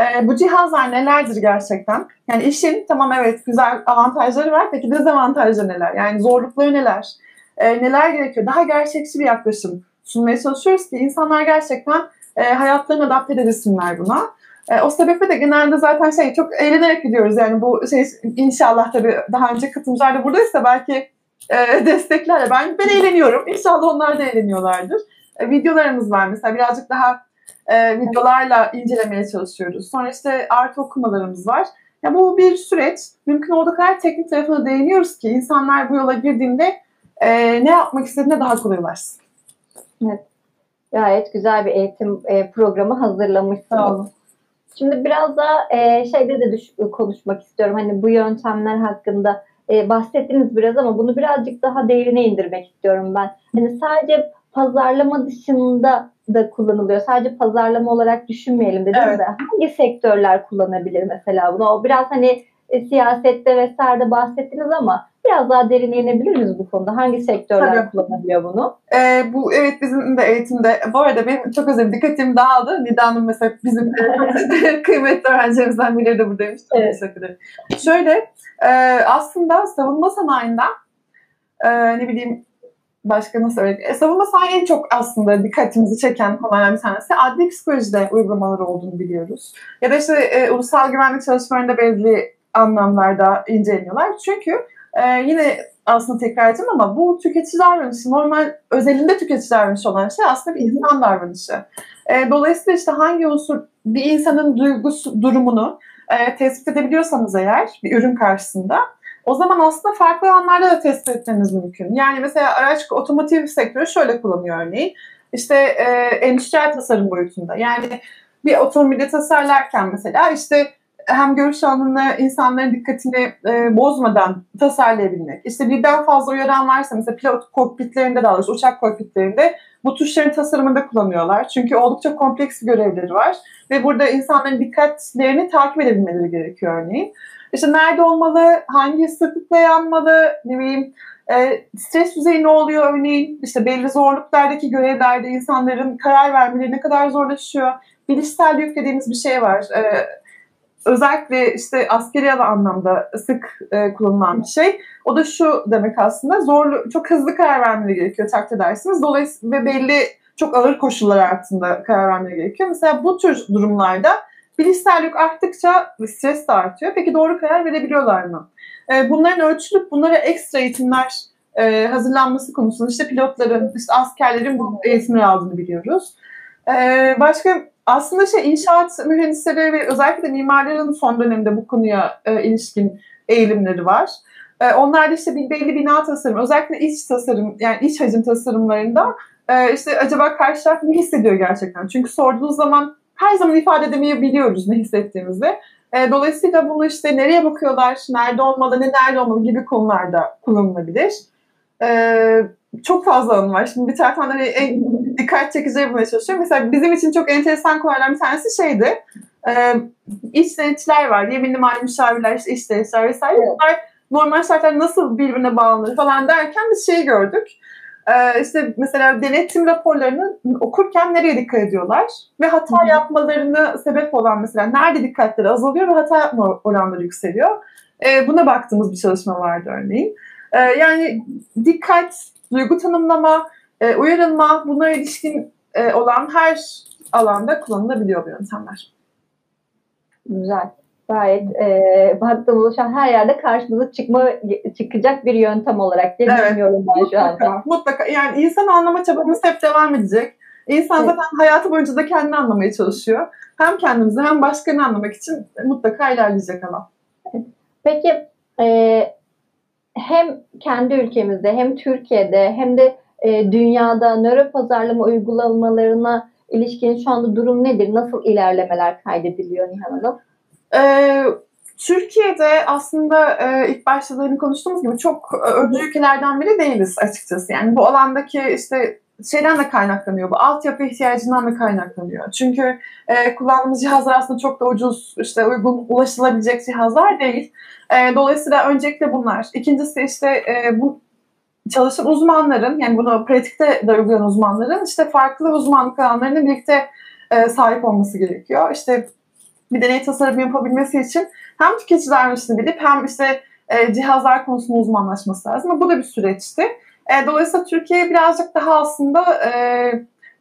e, bu cihazlar nelerdir gerçekten? Yani işin tamam evet güzel avantajları var. Peki dezavantajları neler? Yani zorlukları neler? E, neler gerekiyor? Daha gerçekçi bir yaklaşım sunmaya çalışıyoruz ki insanlar gerçekten e, hayatlarını adapte edebilsinler buna. E, o sebeple de genelde zaten şey çok eğlenerek gidiyoruz. Yani bu şey inşallah tabii daha önce katılımcılar da buradaysa belki e, desteklerle. Ben, ben eğleniyorum. İnşallah onlar da eğleniyorlardır. E, videolarımız var mesela birazcık daha e, videolarla incelemeye çalışıyoruz. Sonra işte artı okumalarımız var. Ya bu bir süreç. Mümkün olduğu kadar teknik tarafına değiniyoruz ki insanlar bu yola girdiğinde e, ne yapmak istediğine daha kolay ulaşsın. Evet. Gayet güzel bir eğitim e, programı hazırlamışsınız. Sağ olun. Şimdi biraz da e, şeyde de düş- konuşmak istiyorum. Hani bu yöntemler hakkında e, bahsettiniz biraz ama bunu birazcık daha derine indirmek istiyorum ben. Hani sadece pazarlama dışında da kullanılıyor. Sadece pazarlama olarak düşünmeyelim dediniz evet. de hangi sektörler kullanabilir mesela bunu? O biraz hani e, siyasette vesaire bahsettiniz ama biraz daha derine inebilir miyiz bu konuda? Hangi sektörler Tabii. kullanabiliyor bunu? Ee, bu evet bizim de eğitimde bu arada benim çok özür dikkatim dağıldı. Nida Hanım mesela bizim [LAUGHS] kıymetli öğrencilerimizden biri de buradaymış. Çok evet. teşekkür ederim. Şöyle e, aslında savunma sanayinden e, ne bileyim başka nasıl örnek? E, savunma sanayi en çok aslında dikkatimizi çeken konulardan bir tanesi. Adli psikolojide uygulamaları olduğunu biliyoruz. Ya da işte e, ulusal güvenlik çalışmalarında belli anlamlarda inceleniyorlar. Çünkü e, yine aslında tekrar edeceğim ama bu tüketici davranışı normal özelinde tüketici davranışı olan şey aslında bir insan davranışı. E, dolayısıyla işte hangi unsur bir insanın duygusu durumunu e, tespit edebiliyorsanız eğer bir ürün karşısında o zaman aslında farklı alanlarda da tespit etmeniz mümkün. Yani mesela araç otomotiv sektörü şöyle kullanıyor örneğin. İşte e, endüstriyel tasarım boyutunda. Yani bir otomobili tasarlarken mesela işte hem görüş alanını insanların dikkatini e, bozmadan tasarlayabilmek. İşte birden fazla uyaran varsa mesela pilot kokpitlerinde daha doğrusu uçak kokpitlerinde bu tuşların tasarımında kullanıyorlar. Çünkü oldukça kompleks görevleri var. Ve burada insanların dikkatlerini takip edebilmeleri gerekiyor örneğin. İşte nerede olmalı, hangi sıklıkla yanmalı, ne bileyim e, stres düzeyi ne oluyor örneğin, işte belli zorluklardaki görevlerde insanların karar vermeleri ne kadar zorlaşıyor. Bilişsel yük dediğimiz bir şey var. E, özellikle işte askeri anlamda sık e, kullanılan bir şey. O da şu demek aslında zorlu, çok hızlı karar vermeleri gerekiyor takdir edersiniz. Dolayısıyla ve belli çok ağır koşullar altında karar vermeleri gerekiyor. Mesela bu tür durumlarda bilişsel yük arttıkça stres de artıyor. Peki doğru karar verebiliyorlar mı? E, bunların ölçülüp bunlara ekstra eğitimler e, hazırlanması konusunda işte pilotların, işte askerlerin bu eğitimleri aldığını biliyoruz. E, başka aslında şey inşaat mühendisleri ve özellikle de mimarların son dönemde bu konuya e, ilişkin eğilimleri var. E, onlar da işte bir belli bina tasarımı, özellikle iç tasarım, yani iç hacim tasarımlarında e, işte acaba karşı taraf ne hissediyor gerçekten? Çünkü sorduğunuz zaman her zaman ifade edemeyebiliyoruz ne hissettiğimizi. E, dolayısıyla bunu işte nereye bakıyorlar, nerede olmalı, ne nerede olmalı gibi konularda kullanılabilir. E, çok fazla alanı var. Şimdi bir taraftan hani en [LAUGHS] dikkat çekici yapmaya çalışıyorum. Mesela bizim için çok enteresan konulardan bir tanesi şeydi. E, iç denetçiler var. Yeminli mali müşavirler, işte iç denetçiler vesaire. Bunlar normal şartlar nasıl birbirine bağlanır falan derken biz şeyi gördük. Ee, işte mesela denetim raporlarını okurken nereye dikkat ediyorlar ve hata Hı. yapmalarını sebep olan mesela nerede dikkatleri azalıyor ve hata yapma oranları yükseliyor. Ee, buna baktığımız bir çalışma vardı örneğin. Ee, yani dikkat, duygu tanımlama, e, uyarılma bunlara ilişkin e, olan her alanda kullanılabiliyor bu yöntemler. Güzel gayet e, baktığım oluşan her yerde karşımıza çıkma çıkacak bir yöntem olarak deneyimliyorum evet, ben mutlaka, şu anda. Mutlaka. Yani insan anlama çabamız hep devam edecek. İnsan evet. zaten hayatı boyunca da kendini anlamaya çalışıyor. Hem kendimizi hem başkalarını anlamak için mutlaka ilerleyecek ama. Peki e, hem kendi ülkemizde hem Türkiye'de hem de e, dünyada nöro pazarlama uygulamalarına ilişkin şu anda durum nedir? Nasıl ilerlemeler kaydediliyor Nihan Hanım? Ee, Türkiye'de aslında e, ilk başta da konuştuğumuz gibi çok e, öncü ülkelerden biri değiliz açıkçası. Yani bu alandaki işte şeyden de kaynaklanıyor bu. Altyapı ihtiyacından da kaynaklanıyor. Çünkü e, kullandığımız cihazlar aslında çok da ucuz, işte uygun ulaşılabilecek cihazlar değil. E, dolayısıyla öncelikle bunlar. İkincisi işte e, bu çalışan uzmanların yani bunu pratikte de uygulayan uzmanların işte farklı uzmanlık alanlarına birlikte e, sahip olması gerekiyor. İşte bir deney tasarımı yapabilmesi için hem tüketici davranışını bilip hem işte e, cihazlar konusunda uzmanlaşması lazım. Bu da bir süreçti. E, dolayısıyla Türkiye birazcık daha aslında e,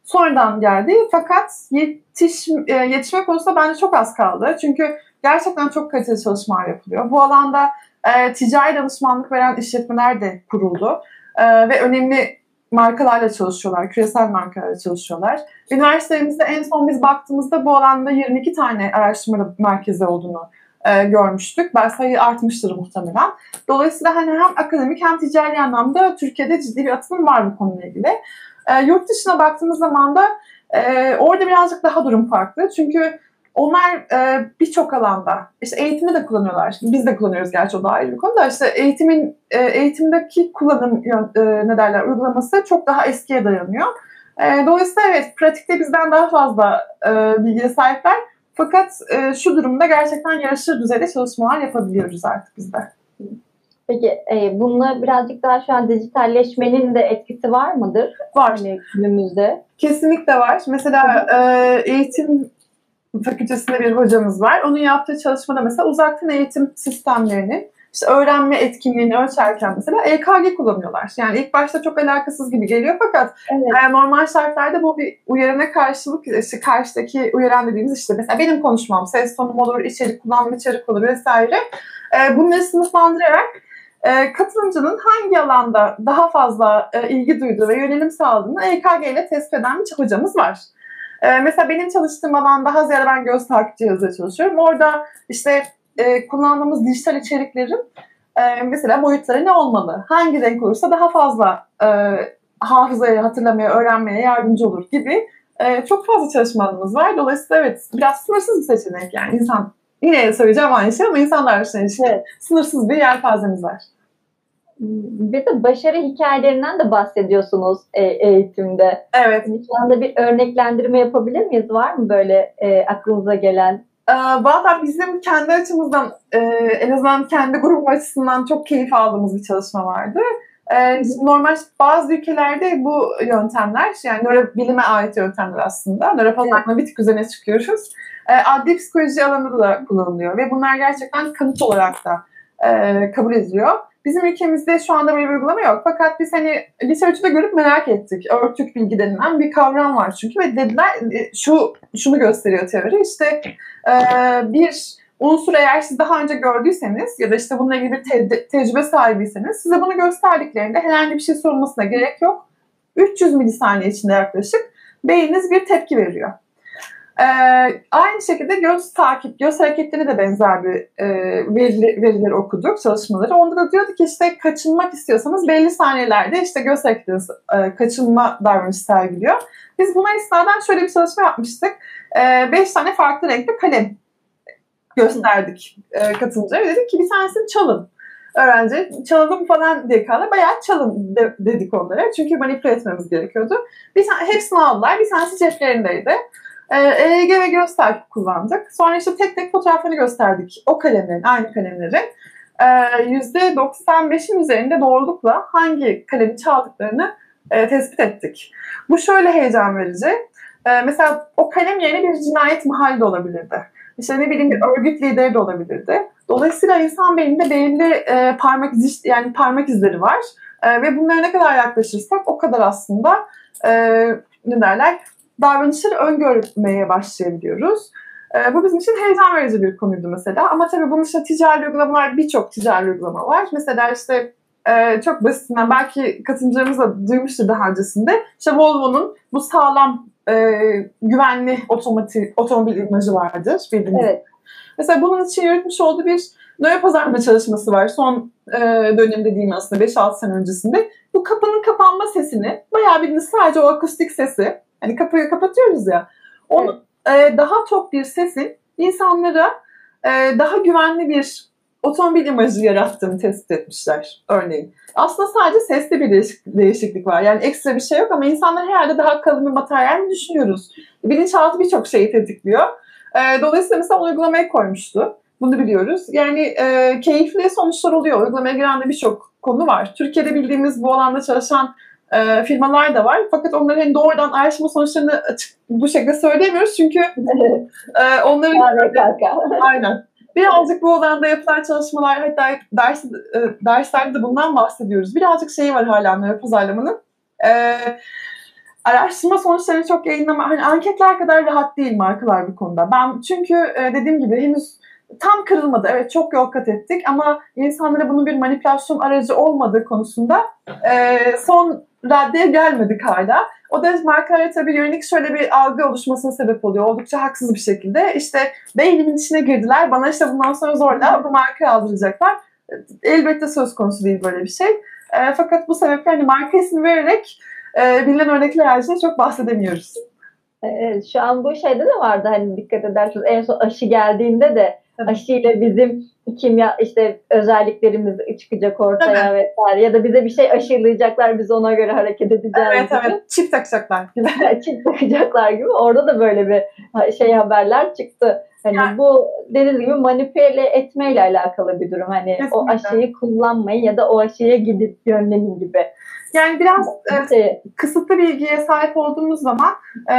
sonradan geldi. Fakat yetiş, e, yetişme konusunda bence çok az kaldı. Çünkü gerçekten çok kaliteli çalışmalar yapılıyor. Bu alanda e, ticari danışmanlık veren işletmeler de kuruldu. E, ve önemli markalarla çalışıyorlar, küresel markalarla çalışıyorlar. Üniversitemizde en son biz baktığımızda bu alanda 22 tane araştırma merkezi olduğunu e, görmüştük. Ben sayı artmıştır muhtemelen. Dolayısıyla hani hem akademik hem ticari anlamda Türkiye'de ciddi bir atılım var bu konuyla ilgili. E, yurt dışına baktığımız zaman da e, orada birazcık daha durum farklı. Çünkü onlar e, birçok alanda, işte eğitimde de kullanıyorlar. Biz de kullanıyoruz gerçi o da ayrı bir konu da işte eğitimin e, eğitimdeki kullanım e, ne derler uygulaması çok daha eskiye dayanıyor. E, dolayısıyla evet pratikte bizden daha fazla e, bilgiye sahipler. Fakat e, şu durumda gerçekten yarışır düzeyde çalışmalar yapabiliyoruz artık bizde. Peki e, bununla birazcık daha şu an dijitalleşmenin de etkisi var mıdır? Var. Hani günümüzde. Kesinlikle var. Mesela e, eğitim fakültesinde bir hocamız var. Onun yaptığı çalışmada mesela uzaktan eğitim sistemlerinin işte öğrenme etkinliğini ölçerken mesela EKG kullanıyorlar. Yani ilk başta çok alakasız gibi geliyor fakat evet. yani normal şartlarda bu bir uyarana karşılık işte karşıdaki uyaran dediğimiz işte mesela benim konuşmam, ses tonum olur, içerik kullanma içerik olur vesaire. E, bunları sınıflandırarak e, katılımcının hangi alanda daha fazla e, ilgi duyduğu ve yönelim sağladığını EKG ile tespit eden bir hocamız var. E, mesela benim çalıştığım alan daha ziyade ben göz takip cihazıyla çalışıyorum. Orada işte e, kullandığımız dijital içeriklerin e, mesela boyutları ne olmalı? Hangi renk olursa daha fazla e, hafızaya, hatırlamaya, öğrenmeye yardımcı olur gibi e, çok fazla çalışmalarımız var. Dolayısıyla evet biraz sınırsız bir seçenek yani insan yine söyleyeceğim aynı şey ama insanlar için evet. sınırsız bir yelpazemiz var. Bir de başarı hikayelerinden de bahsediyorsunuz e, eğitimde. Evet. Şu anda bir örneklendirme yapabilir miyiz? Var mı böyle e, aklınıza gelen? Ee, Valla bizim kendi açımızdan e, en azından kendi grubum açısından çok keyif aldığımız bir çalışma vardı. E, normal bazı ülkelerde bu yöntemler yani nörobilime ait yöntemler aslında. Nöropazarlama evet. bir tık üzerine çıkıyoruz. E, adli psikoloji alanında da kullanılıyor ve bunlar gerçekten kanıt olarak da e, kabul ediliyor. Bizim ülkemizde şu anda böyle bir uygulama yok. Fakat biz hani literatürde görüp merak ettik. Örtük bilgi denilen bir kavram var çünkü ve dediler e, şu şunu gösteriyor teori işte e, bir unsur eğer siz daha önce gördüyseniz ya da işte bununla ilgili bir te- tecrübe sahibiyseniz size bunu gösterdiklerinde herhangi bir şey sorulmasına gerek yok. 300 milisaniye içinde yaklaşık beyniniz bir tepki veriyor. Ee, aynı şekilde göz takip, göz hareketleri de benzer bir e, verileri, verileri okuduk, çalışmaları. Onda da diyordu ki işte kaçınmak istiyorsanız belli saniyelerde işte göz hareketleri e, kaçınma davranışı sergiliyor. Biz buna istinaden şöyle bir çalışma yapmıştık. E, beş tane farklı renkli kalem gösterdik e, katılımcılara. Dedik ki bir tanesini çalın öğrenci çalalım falan diye kaldı. Bayağı çalın de, dedik onlara. Çünkü manipüle etmemiz gerekiyordu. Bir tane, hepsini aldılar. Bir tanesi ceplerindeydi. EEG ve göz takip kullandık. Sonra işte tek tek fotoğraflarını gösterdik. O kalemlerin, aynı kalemlerin. %95'in üzerinde doğrulukla hangi kalemi çaldıklarını e, tespit ettik. Bu şöyle heyecan verici. E, mesela o kalem yerine bir cinayet mahalli de olabilirdi. İşte ne bileyim bir örgüt lideri de olabilirdi. Dolayısıyla insan beyninde belli e, parmak izi yani parmak izleri var. E, ve bunlara ne kadar yaklaşırsak o kadar aslında e, ne derler davranışları öngörmeye başlayabiliyoruz. E, bu bizim için heyecan verici bir konuydu mesela. Ama tabii bunun dışında ticari uygulamalar, birçok ticari uygulama var. Mesela işte e, çok basitinden belki katılımcılarımız da duymuştur daha öncesinde. İşte Volvo'nun bu sağlam e, güvenli otomotiv, otomobil imajı vardır bildiğiniz. Evet. Mesela bunun için yürütmüş olduğu bir nöro pazarlama çalışması var. Son e, dönemde diyeyim aslında 5-6 sene öncesinde. Bu kapının kapanma sesini bayağı bildiğiniz sadece o akustik sesi Hani kapıyı kapatıyoruz ya. Onu evet. e, daha çok bir sesin insanlara e, daha güvenli bir otomobil imajı yarattığını tespit etmişler örneğin. Aslında sadece sesli bir değişik, değişiklik var. Yani ekstra bir şey yok ama insanlar herhalde daha kalın bir materyal mi düşünüyoruz? Bilinçaltı birçok şeyi tetikliyor. E, dolayısıyla mesela uygulamaya koymuştu. Bunu biliyoruz. Yani e, keyifli sonuçlar oluyor. Uygulamaya giren de birçok konu var. Türkiye'de bildiğimiz bu alanda çalışan e, firmalar da var. Fakat onların hani doğrudan araştırma sonuçlarını açık bu şekilde söyleyemiyoruz çünkü [LAUGHS] e, onların aynen birazcık bu alanda yapılan çalışmalar hatta ders, e, derslerde de bundan bahsediyoruz. Birazcık şeyi var hala nöro pazarlamanın. E, araştırma sonuçlarını çok yayınlama, hani anketler kadar rahat değil markalar bu konuda. Ben çünkü e, dediğim gibi henüz tam kırılmadı. Evet çok yol kat ettik ama insanlara bunun bir manipülasyon aracı olmadığı konusunda e, son raddeye gelmedik hala. O da markalara tabii yönelik şöyle bir algı oluşmasına sebep oluyor. Oldukça haksız bir şekilde. İşte beynimin içine girdiler. Bana işte bundan sonra zorla bu markayı aldıracaklar. Elbette söz konusu değil böyle bir şey. E, fakat bu sebeple hani marka ismi vererek e, bilinen örnekler haricinde çok bahsedemiyoruz. Evet, şu an bu şeyde de vardı hani dikkat ederseniz en son aşı geldiğinde de aşıyla bizim kimya işte özelliklerimiz çıkacak ortaya Tabii. vesaire ya da bize bir şey aşılayacaklar biz ona göre hareket edeceğiz evet, gibi. Evet çift takacaklar [LAUGHS] gibi. çift takacaklar gibi orada da böyle bir şey haberler çıktı. Hani yani. bu dediğiniz gibi manipüle etmeyle alakalı bir durum. Hani Kesinlikle. o aşıyı kullanmayın ya da o aşıya gidip yönlenin gibi. Yani biraz e, şey, kısıtlı bilgiye sahip olduğumuz zaman e,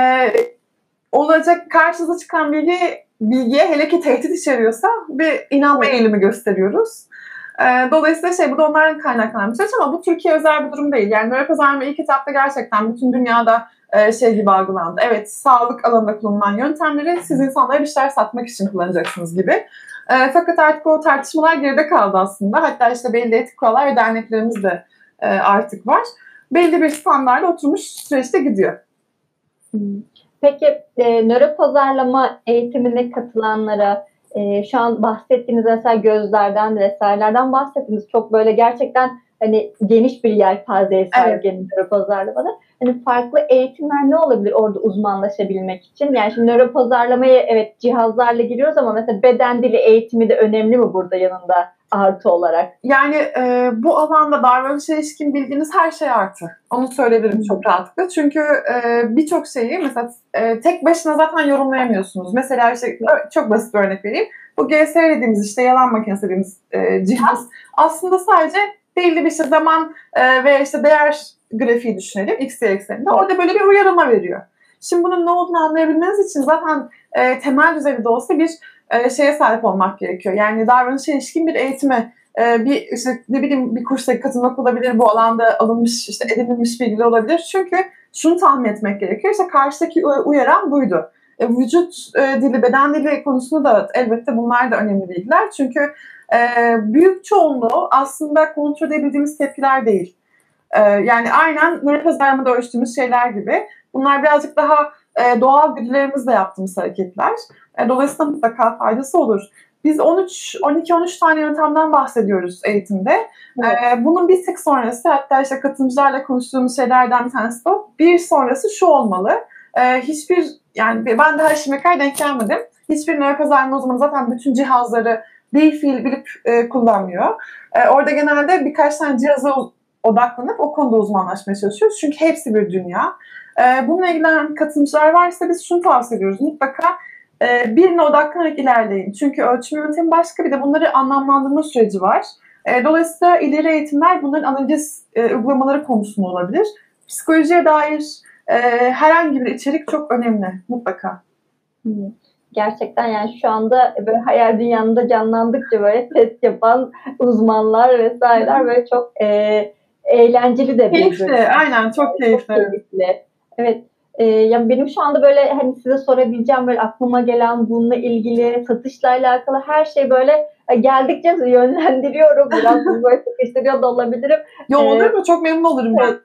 olacak karşınıza çıkan bilgi bilgiye hele ki tehdit içeriyorsa bir inanma eğilimi gösteriyoruz. E, dolayısıyla şey bu da onların kaynaklanan bir süreç ama bu Türkiye özel bir durum değil. Yani nöro pazarlama ilk etapta gerçekten bütün dünyada e, şey gibi algılandı. Evet sağlık alanında kullanılan yöntemleri siz insanlara bir şeyler satmak için kullanacaksınız gibi. E, fakat artık o tartışmalar geride kaldı aslında. Hatta işte belli etik kurallar ve derneklerimiz de e, artık var. Belli bir standarda oturmuş süreçte gidiyor. Peki e, nöro pazarlama eğitimine katılanlara e, şu an bahsettiğiniz mesela gözlerden vesairelerden bahsettiniz. Çok böyle gerçekten hani geniş bir yelpazeye sahip evet. nöro pazarlamada. Hani farklı eğitimler ne olabilir orada uzmanlaşabilmek için? Yani şimdi nöro pazarlamaya evet cihazlarla giriyoruz ama mesela beden dili eğitimi de önemli mi burada yanında artı olarak? Yani e, bu alanda davranışa ilişkin bildiğiniz her şey artı. Onu söyleyebilirim çok rahatlıkla. Çünkü e, birçok şeyi mesela e, tek başına zaten yorumlayamıyorsunuz. Mesela işte çok basit bir örnek vereyim. Bu GSR dediğimiz işte yalan makinesi dediğimiz e, cihaz aslında sadece belli bir işte zaman e, ve işte değer grafiği düşünelim x ekseninde. Orada böyle bir uyarılma veriyor. Şimdi bunun ne olduğunu anlayabilmeniz için zaten e, temel düzeyde olsa bir e, şeye sahip olmak gerekiyor. Yani davranışa ilişkin bir eğitime e, bir işte ne bileyim bir kursa katılmak olabilir, bu alanda alınmış işte edinilmiş bilgiler olabilir. Çünkü şunu tahmin etmek gerekiyor. İşte karşıdaki uyaran buydu. E, vücut e, dili, beden dili konusunda da elbette bunlar da önemli bilgiler. Çünkü e, büyük çoğunluğu aslında kontrol edebildiğimiz tepkiler değil. E, yani aynen nöro pazarlamada ölçtüğümüz şeyler gibi. Bunlar birazcık daha e, doğal güdülerimizle yaptığımız hareketler. E, dolayısıyla mutlaka faydası olur. Biz 13, 12-13 tane yöntemden bahsediyoruz eğitimde. Evet. Ee, bunun bir tık sonrası hatta işte katılımcılarla konuştuğumuz şeylerden bir tanesi de bir sonrası şu olmalı. Ee, hiçbir yani ben daha şimdiye kadar denk gelmedim. Hiçbir nöro pazarlama uzmanı zaten bütün cihazları değil fiil bilip e, kullanmıyor. E, orada genelde birkaç tane cihaza odaklanıp o konuda uzmanlaşmaya çalışıyoruz. Çünkü hepsi bir dünya. E, bununla ilgilenen katılımcılar varsa biz şunu tavsiye ediyoruz. Mutlaka e, birine odaklanarak ilerleyin. Çünkü ölçüm yöntemi başka bir de bunları anlamlandırma süreci var. E, dolayısıyla ileri eğitimler bunların analiz e, uygulamaları konusunda olabilir. Psikolojiye dair e, herhangi bir içerik çok önemli mutlaka. Gerçekten yani şu anda böyle hayal dünyamda canlandıkça böyle test yapan uzmanlar vesaireler böyle çok e, eğlenceli de bir Keyifli, aynen çok keyifli. Çok keyifli. Evet. E, ya benim şu anda böyle hani size sorabileceğim böyle aklıma gelen bununla ilgili satışla alakalı her şey böyle e, geldikçe yönlendiriyorum. Biraz böyle sıkıştırıyor da olabilirim. Yo olur ee, mu? Çok memnun olurum ben.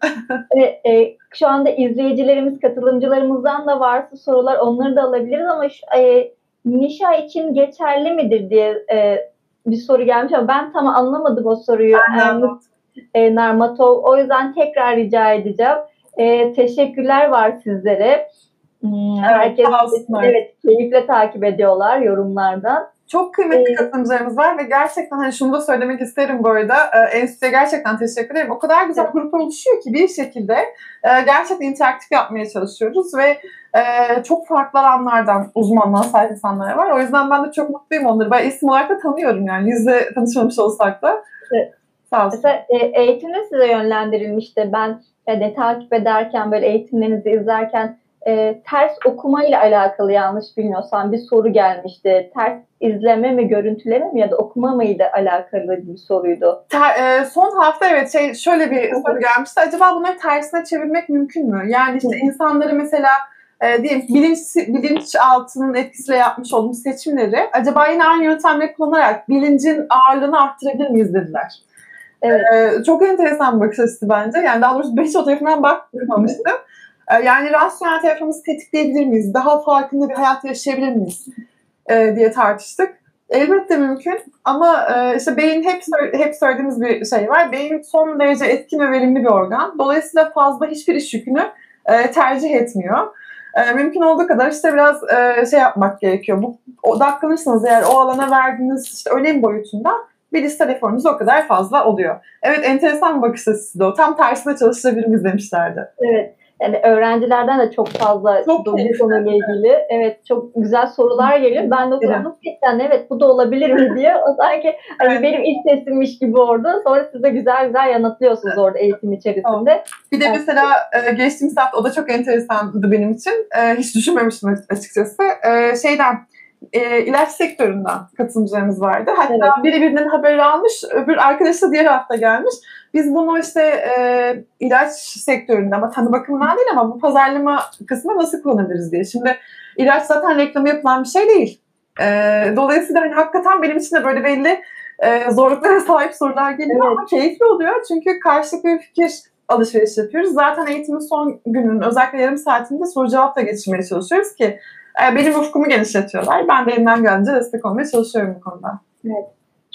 e, e, şu anda izleyicilerimiz, katılımcılarımızdan da varsa sorular onları da alabiliriz ama şu, e, Nişa için geçerli midir diye e, bir soru gelmiş ama ben tam anlamadım o soruyu. Anladım. E, Narmatov. O yüzden tekrar rica edeceğim. E, teşekkürler var sizlere. Hmm, herkes evet, keyifle takip ediyorlar yorumlardan. Çok kıymetli ee, katılımcılarımız var ve gerçekten hani şunu da söylemek isterim bu arada. E, Enstitü'ye gerçekten teşekkür ederim. O kadar güzel evet. gruplar oluşuyor ki bir şekilde e, gerçekten interaktif yapmaya çalışıyoruz ve e, çok farklı alanlardan uzmanlığa sahip insanlar var. O yüzden ben de çok mutluyum onları. Ben isim olarak da tanıyorum yani yüzle tanışmamış olsak da. Evet. Sağ olsun. Mesela e, eğitimde size yönlendirilmişti. Ben yani takip ederken böyle eğitimlerinizi izlerken e, ters okuma ile alakalı yanlış bilmiyorsam bir soru gelmişti. Ters izleme mi, görüntüleme mi ya da okuma mıydı alakalı bir soruydu. Ter, e, son hafta evet şey şöyle bir soru gelmişti. Acaba bunları tersine çevirmek mümkün mü? Yani işte insanları mesela e, diyelim bilinç, bilinçaltının etkisiyle yapmış olduğumuz seçimleri acaba yine aynı yöntemleri kullanarak bilincin ağırlığını arttırabilir miyiz dediler. Evet. Ee, çok enteresan bir bakış açısı bence. Yani daha doğrusu beş o tarafından bakmamıştım. Ee, yani rasyonel tarafımızı tetikleyebilir miyiz? Daha farkında bir hayat yaşayabilir miyiz? Ee, diye tartıştık. Elbette mümkün ama e, işte beyin hep hep söylediğimiz bir şey var. Beyin son derece etkin ve verimli bir organ. Dolayısıyla fazla hiçbir iş yükünü e, tercih etmiyor. E, mümkün olduğu kadar işte biraz şey yapmak gerekiyor. Bu odaklanırsanız eğer o alana verdiğiniz işte önem boyutunda bir liste reformunuz o kadar fazla oluyor. Evet enteresan bir bakış açısı da o. Tam tersine çalışılabilir mi demişlerdi. Evet. Yani öğrencilerden de çok fazla çok bu konuyla ilgili. Evet çok güzel sorular geliyor. Ben de okudum gerçekten evet bu da olabilir mi diye. O sanki hani evet. benim ilk testimmiş gibi orada. Sonra siz de güzel güzel yanıtlıyorsunuz orada eğitim içerisinde. Bir de mesela e, geçtiğimiz hafta o da çok enteresandı benim için. E, hiç düşünmemiştim açıkçası. E, şeyden e, ilaç sektöründen katılımcılarımız vardı. Hatta evet. biri birinden haberi almış, öbür arkadaşı da diğer hafta gelmiş. Biz bunu işte e, ilaç sektöründe ama tanı bakımından değil ama bu pazarlama kısmı nasıl kullanabiliriz diye. Şimdi ilaç zaten reklamı yapılan bir şey değil. E, dolayısıyla hani hakikaten benim için de böyle belli e, zorluklara [LAUGHS] sahip sorular geliyor evet. ama keyifli oluyor. Çünkü karşılıklı bir fikir alışveriş yapıyoruz. Zaten eğitimin son gününün özellikle yarım saatinde soru cevap da geçirmeye çalışıyoruz ki benim ufkumu genişletiyorlar. Ben de elimden gelince destek olmaya çalışıyorum bu konuda. Evet.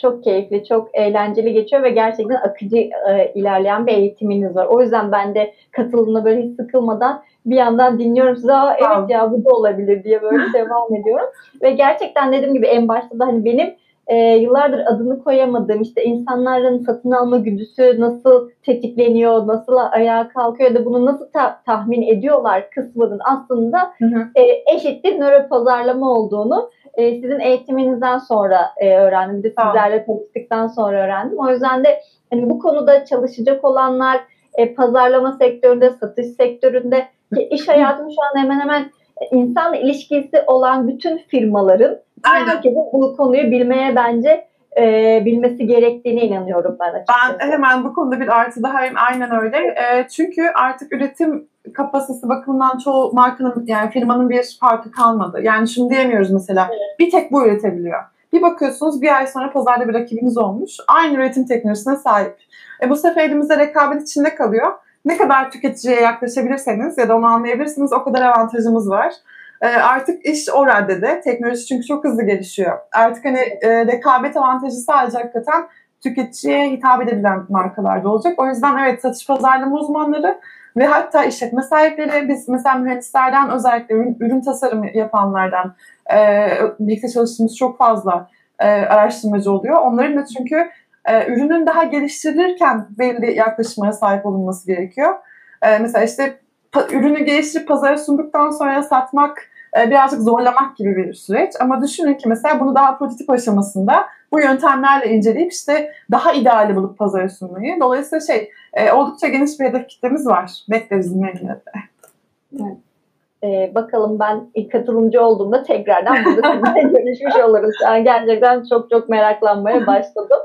Çok keyifli, çok eğlenceli geçiyor ve gerçekten akıcı e, ilerleyen bir eğitiminiz var. O yüzden ben de katılımda böyle hiç sıkılmadan bir yandan dinliyorum size. Aa, evet ya bu da olabilir diye böyle [LAUGHS] devam ediyorum. Ve gerçekten dediğim gibi en başta da hani benim e, yıllardır adını koyamadığım işte insanların satın alma güdüsü nasıl tetikleniyor, nasıl ayağa kalkıyor da bunu nasıl ta- tahmin ediyorlar kısmının aslında hı hı. E, eşittir nöro pazarlama olduğunu e, sizin eğitiminizden sonra e, öğrendim. Bir de sizlerle tanıştıktan sonra öğrendim. O yüzden de hani bu konuda çalışacak olanlar e, pazarlama sektöründe, satış sektöründe iş hayatının şu an hemen hemen insan ilişkisi olan bütün firmaların Aynen. herkesin bu konuyu bilmeye bence e, bilmesi gerektiğine inanıyorum ben açıkçası. Ben hemen bu konuda bir artı daha aynen öyle. E, çünkü artık üretim kapasitesi bakımından çoğu markanın yani firmanın bir farkı kalmadı. Yani şunu diyemiyoruz mesela evet. bir tek bu üretebiliyor. Bir bakıyorsunuz bir ay sonra pazarda bir rakibiniz olmuş. Aynı üretim teknolojisine sahip. E, bu sefer elimizde rekabet içinde kalıyor. Ne kadar tüketiciye yaklaşabilirseniz ya da onu anlayabilirsiniz o kadar avantajımız var. E, artık iş o raddede. Teknoloji çünkü çok hızlı gelişiyor. Artık hani e, rekabet avantajı sadece hakikaten tüketiciye hitap edebilen markalarda olacak. O yüzden evet satış pazarlama uzmanları ve hatta işletme sahipleri biz mesela mühendislerden özellikle ürün, ürün tasarımı yapanlardan e, birlikte çalıştığımız çok fazla e, araştırmacı oluyor. Onların da çünkü e, ürünün daha geliştirilirken belli yaklaşımlara sahip olunması gerekiyor. E, mesela işte pa, ürünü geliştirip pazara sunduktan sonra satmak e, birazcık zorlamak gibi bir süreç. Ama düşünün ki mesela bunu daha prototip aşamasında bu yöntemlerle inceleyip işte daha ideali bulup pazara sunmayı. Dolayısıyla şey e, oldukça geniş bir hedef kitlemiz var. Bekleriz memnuniyetle. Evet. Ee, bakalım ben ilk katılımcı olduğumda tekrardan burada sizinle [LAUGHS] görüşmüş oluruz. Yani gerçekten çok çok meraklanmaya başladım.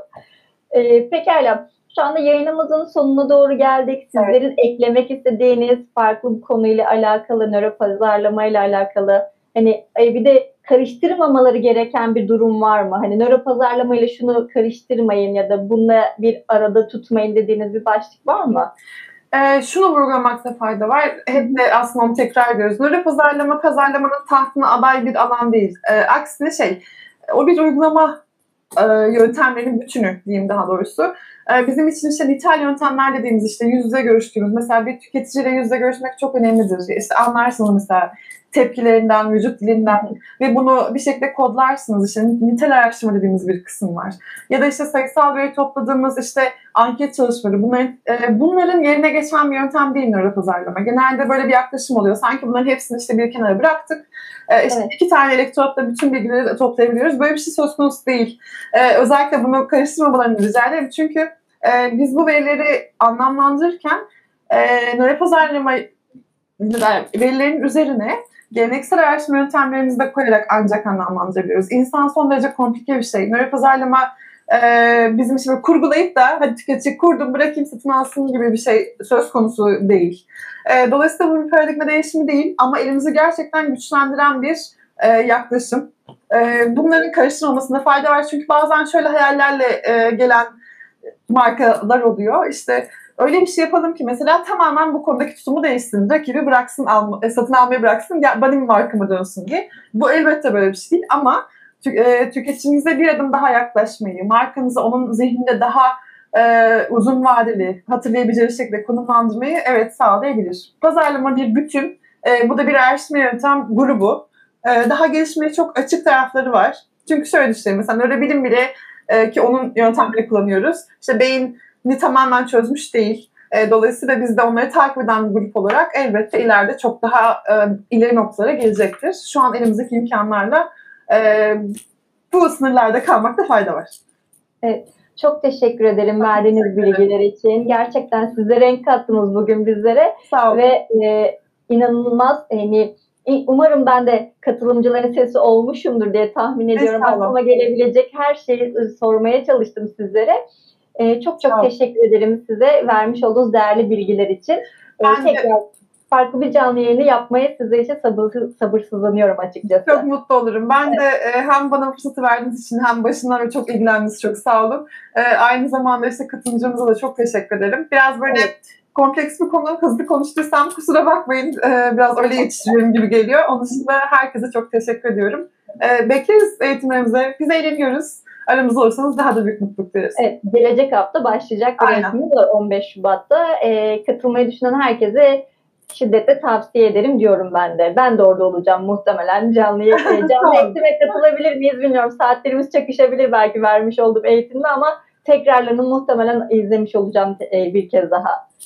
Ee, pekala. Şu anda yayınımızın sonuna doğru geldik. Sizlerin evet. eklemek istediğiniz farklı bir konuyla alakalı, nöro pazarlama ile alakalı hani bir de karıştırmamaları gereken bir durum var mı? Hani nöro pazarlama ile şunu karıştırmayın ya da bununla bir arada tutmayın dediğiniz bir başlık var mı? Ee, şunu vurgulamakta fayda var. Hep de aslında onu tekrar ediyoruz. Nöro pazarlama, pazarlamanın tahtına aday bir alan değil. Ee, aksine şey, o bir uygulama e, yöntemlerinin bütünü diyeyim daha doğrusu. E, bizim için işte nitel yöntemler dediğimiz işte yüz yüze görüştüğümüz mesela bir tüketiciyle yüz yüze görüşmek çok önemlidir. İşte anlarsınız mesela tepkilerinden, vücut dilinden ve bunu bir şekilde kodlarsınız. İşte nitel araştırma dediğimiz bir kısım var. Ya da işte sayısal veri topladığımız işte anket çalışmaları. Bunların, e, bunların yerine geçen bir yöntem değil nöro pazarlama. Genelde böyle bir yaklaşım oluyor. Sanki bunların hepsini işte bir kenara bıraktık. E, işte evet. iki tane elektrotla bütün bilgileri toplayabiliyoruz. Böyle bir şey söz konusu değil. E, özellikle bunu karıştırmamalarını rica ederim. Çünkü e, biz bu verileri anlamlandırırken e, nöro pazarlama verilerin üzerine geleneksel araştırma yöntemlerimizi de koyarak ancak anlamlandırabiliyoruz. İnsan son derece komplike bir şey. Nöro pazarlama e, bizim için kurgulayıp da hadi tüketici kurdum bırakayım satın alsın gibi bir şey söz konusu değil. E, dolayısıyla bu bir paradigma değişimi değil ama elimizi gerçekten güçlendiren bir e, yaklaşım. E, bunların karıştırılmasında fayda var çünkü bazen şöyle hayallerle e, gelen markalar oluyor. İşte öyle bir şey yapalım ki mesela tamamen bu konudaki tutumu değişsin. Rakibi bıraksın, alma, e, satın almayı bıraksın, ya benim markama dönsün diye. Bu elbette böyle bir şey değil ama tü, e, tüketicinize bir adım daha yaklaşmayı, markanızı onun zihninde daha e, uzun vadeli, hatırlayabileceği şekilde konumlandırmayı evet sağlayabilir. Pazarlama bir bütün, e, bu da bir araştırma yöntem grubu. E, daha gelişmeye çok açık tarafları var. Çünkü şöyle düşünelim, mesela nörobilim bile e, ki onun yöntemlerini kullanıyoruz. İşte beyni tamamen çözmüş değil. E, dolayısıyla biz de onları takip eden bir grup olarak elbette ileride çok daha e, ileri noktalara gelecektir. Şu an elimizdeki imkanlarla e, bu sınırlarda kalmakta fayda var. Evet. Çok teşekkür ederim verdiğiniz bilgiler için. Gerçekten size renk kattınız bugün bizlere. Sağ olun. Ve e, inanılmaz hani Umarım ben de katılımcıların sesi olmuşumdur diye tahmin ediyorum. Aklıma gelebilecek her şeyi sormaya çalıştım sizlere. Ee, çok çok tamam. teşekkür ederim size vermiş olduğunuz değerli bilgiler için. Ee, ben tekrar de... farklı bir canlı yayını yapmaya sizler için sabırsız, sabırsızlanıyorum açıkçası. Çok mutlu olurum. Ben de e, hem bana fırsatı verdiğiniz için hem başından ve çok ilgilendiğiniz çok sağ olun. E, aynı zamanda işte katılımcımıza da çok teşekkür ederim. Biraz böyle evet kompleks bir konu hızlı konuştuysam kusura bakmayın. Ee, biraz öyle yetiştiriyorum gibi geliyor. Onun dışında herkese çok teşekkür ediyorum. Ee, bekleriz eğitimlerimize. Biz eğleniyoruz. Aramızda olursanız daha da büyük mutluluk deriz. Evet, gelecek hafta başlayacak bir eğitimimiz 15 Şubat'ta. Ee, katılmayı düşünen herkese şiddetle tavsiye ederim diyorum ben de. Ben de orada olacağım muhtemelen. Canlı, [LAUGHS] canlı eğitime katılabilir miyiz bilmiyorum. Saatlerimiz çakışabilir belki vermiş olduğum eğitimde ama tekrarlarını muhtemelen izlemiş olacağım e, bir kez daha.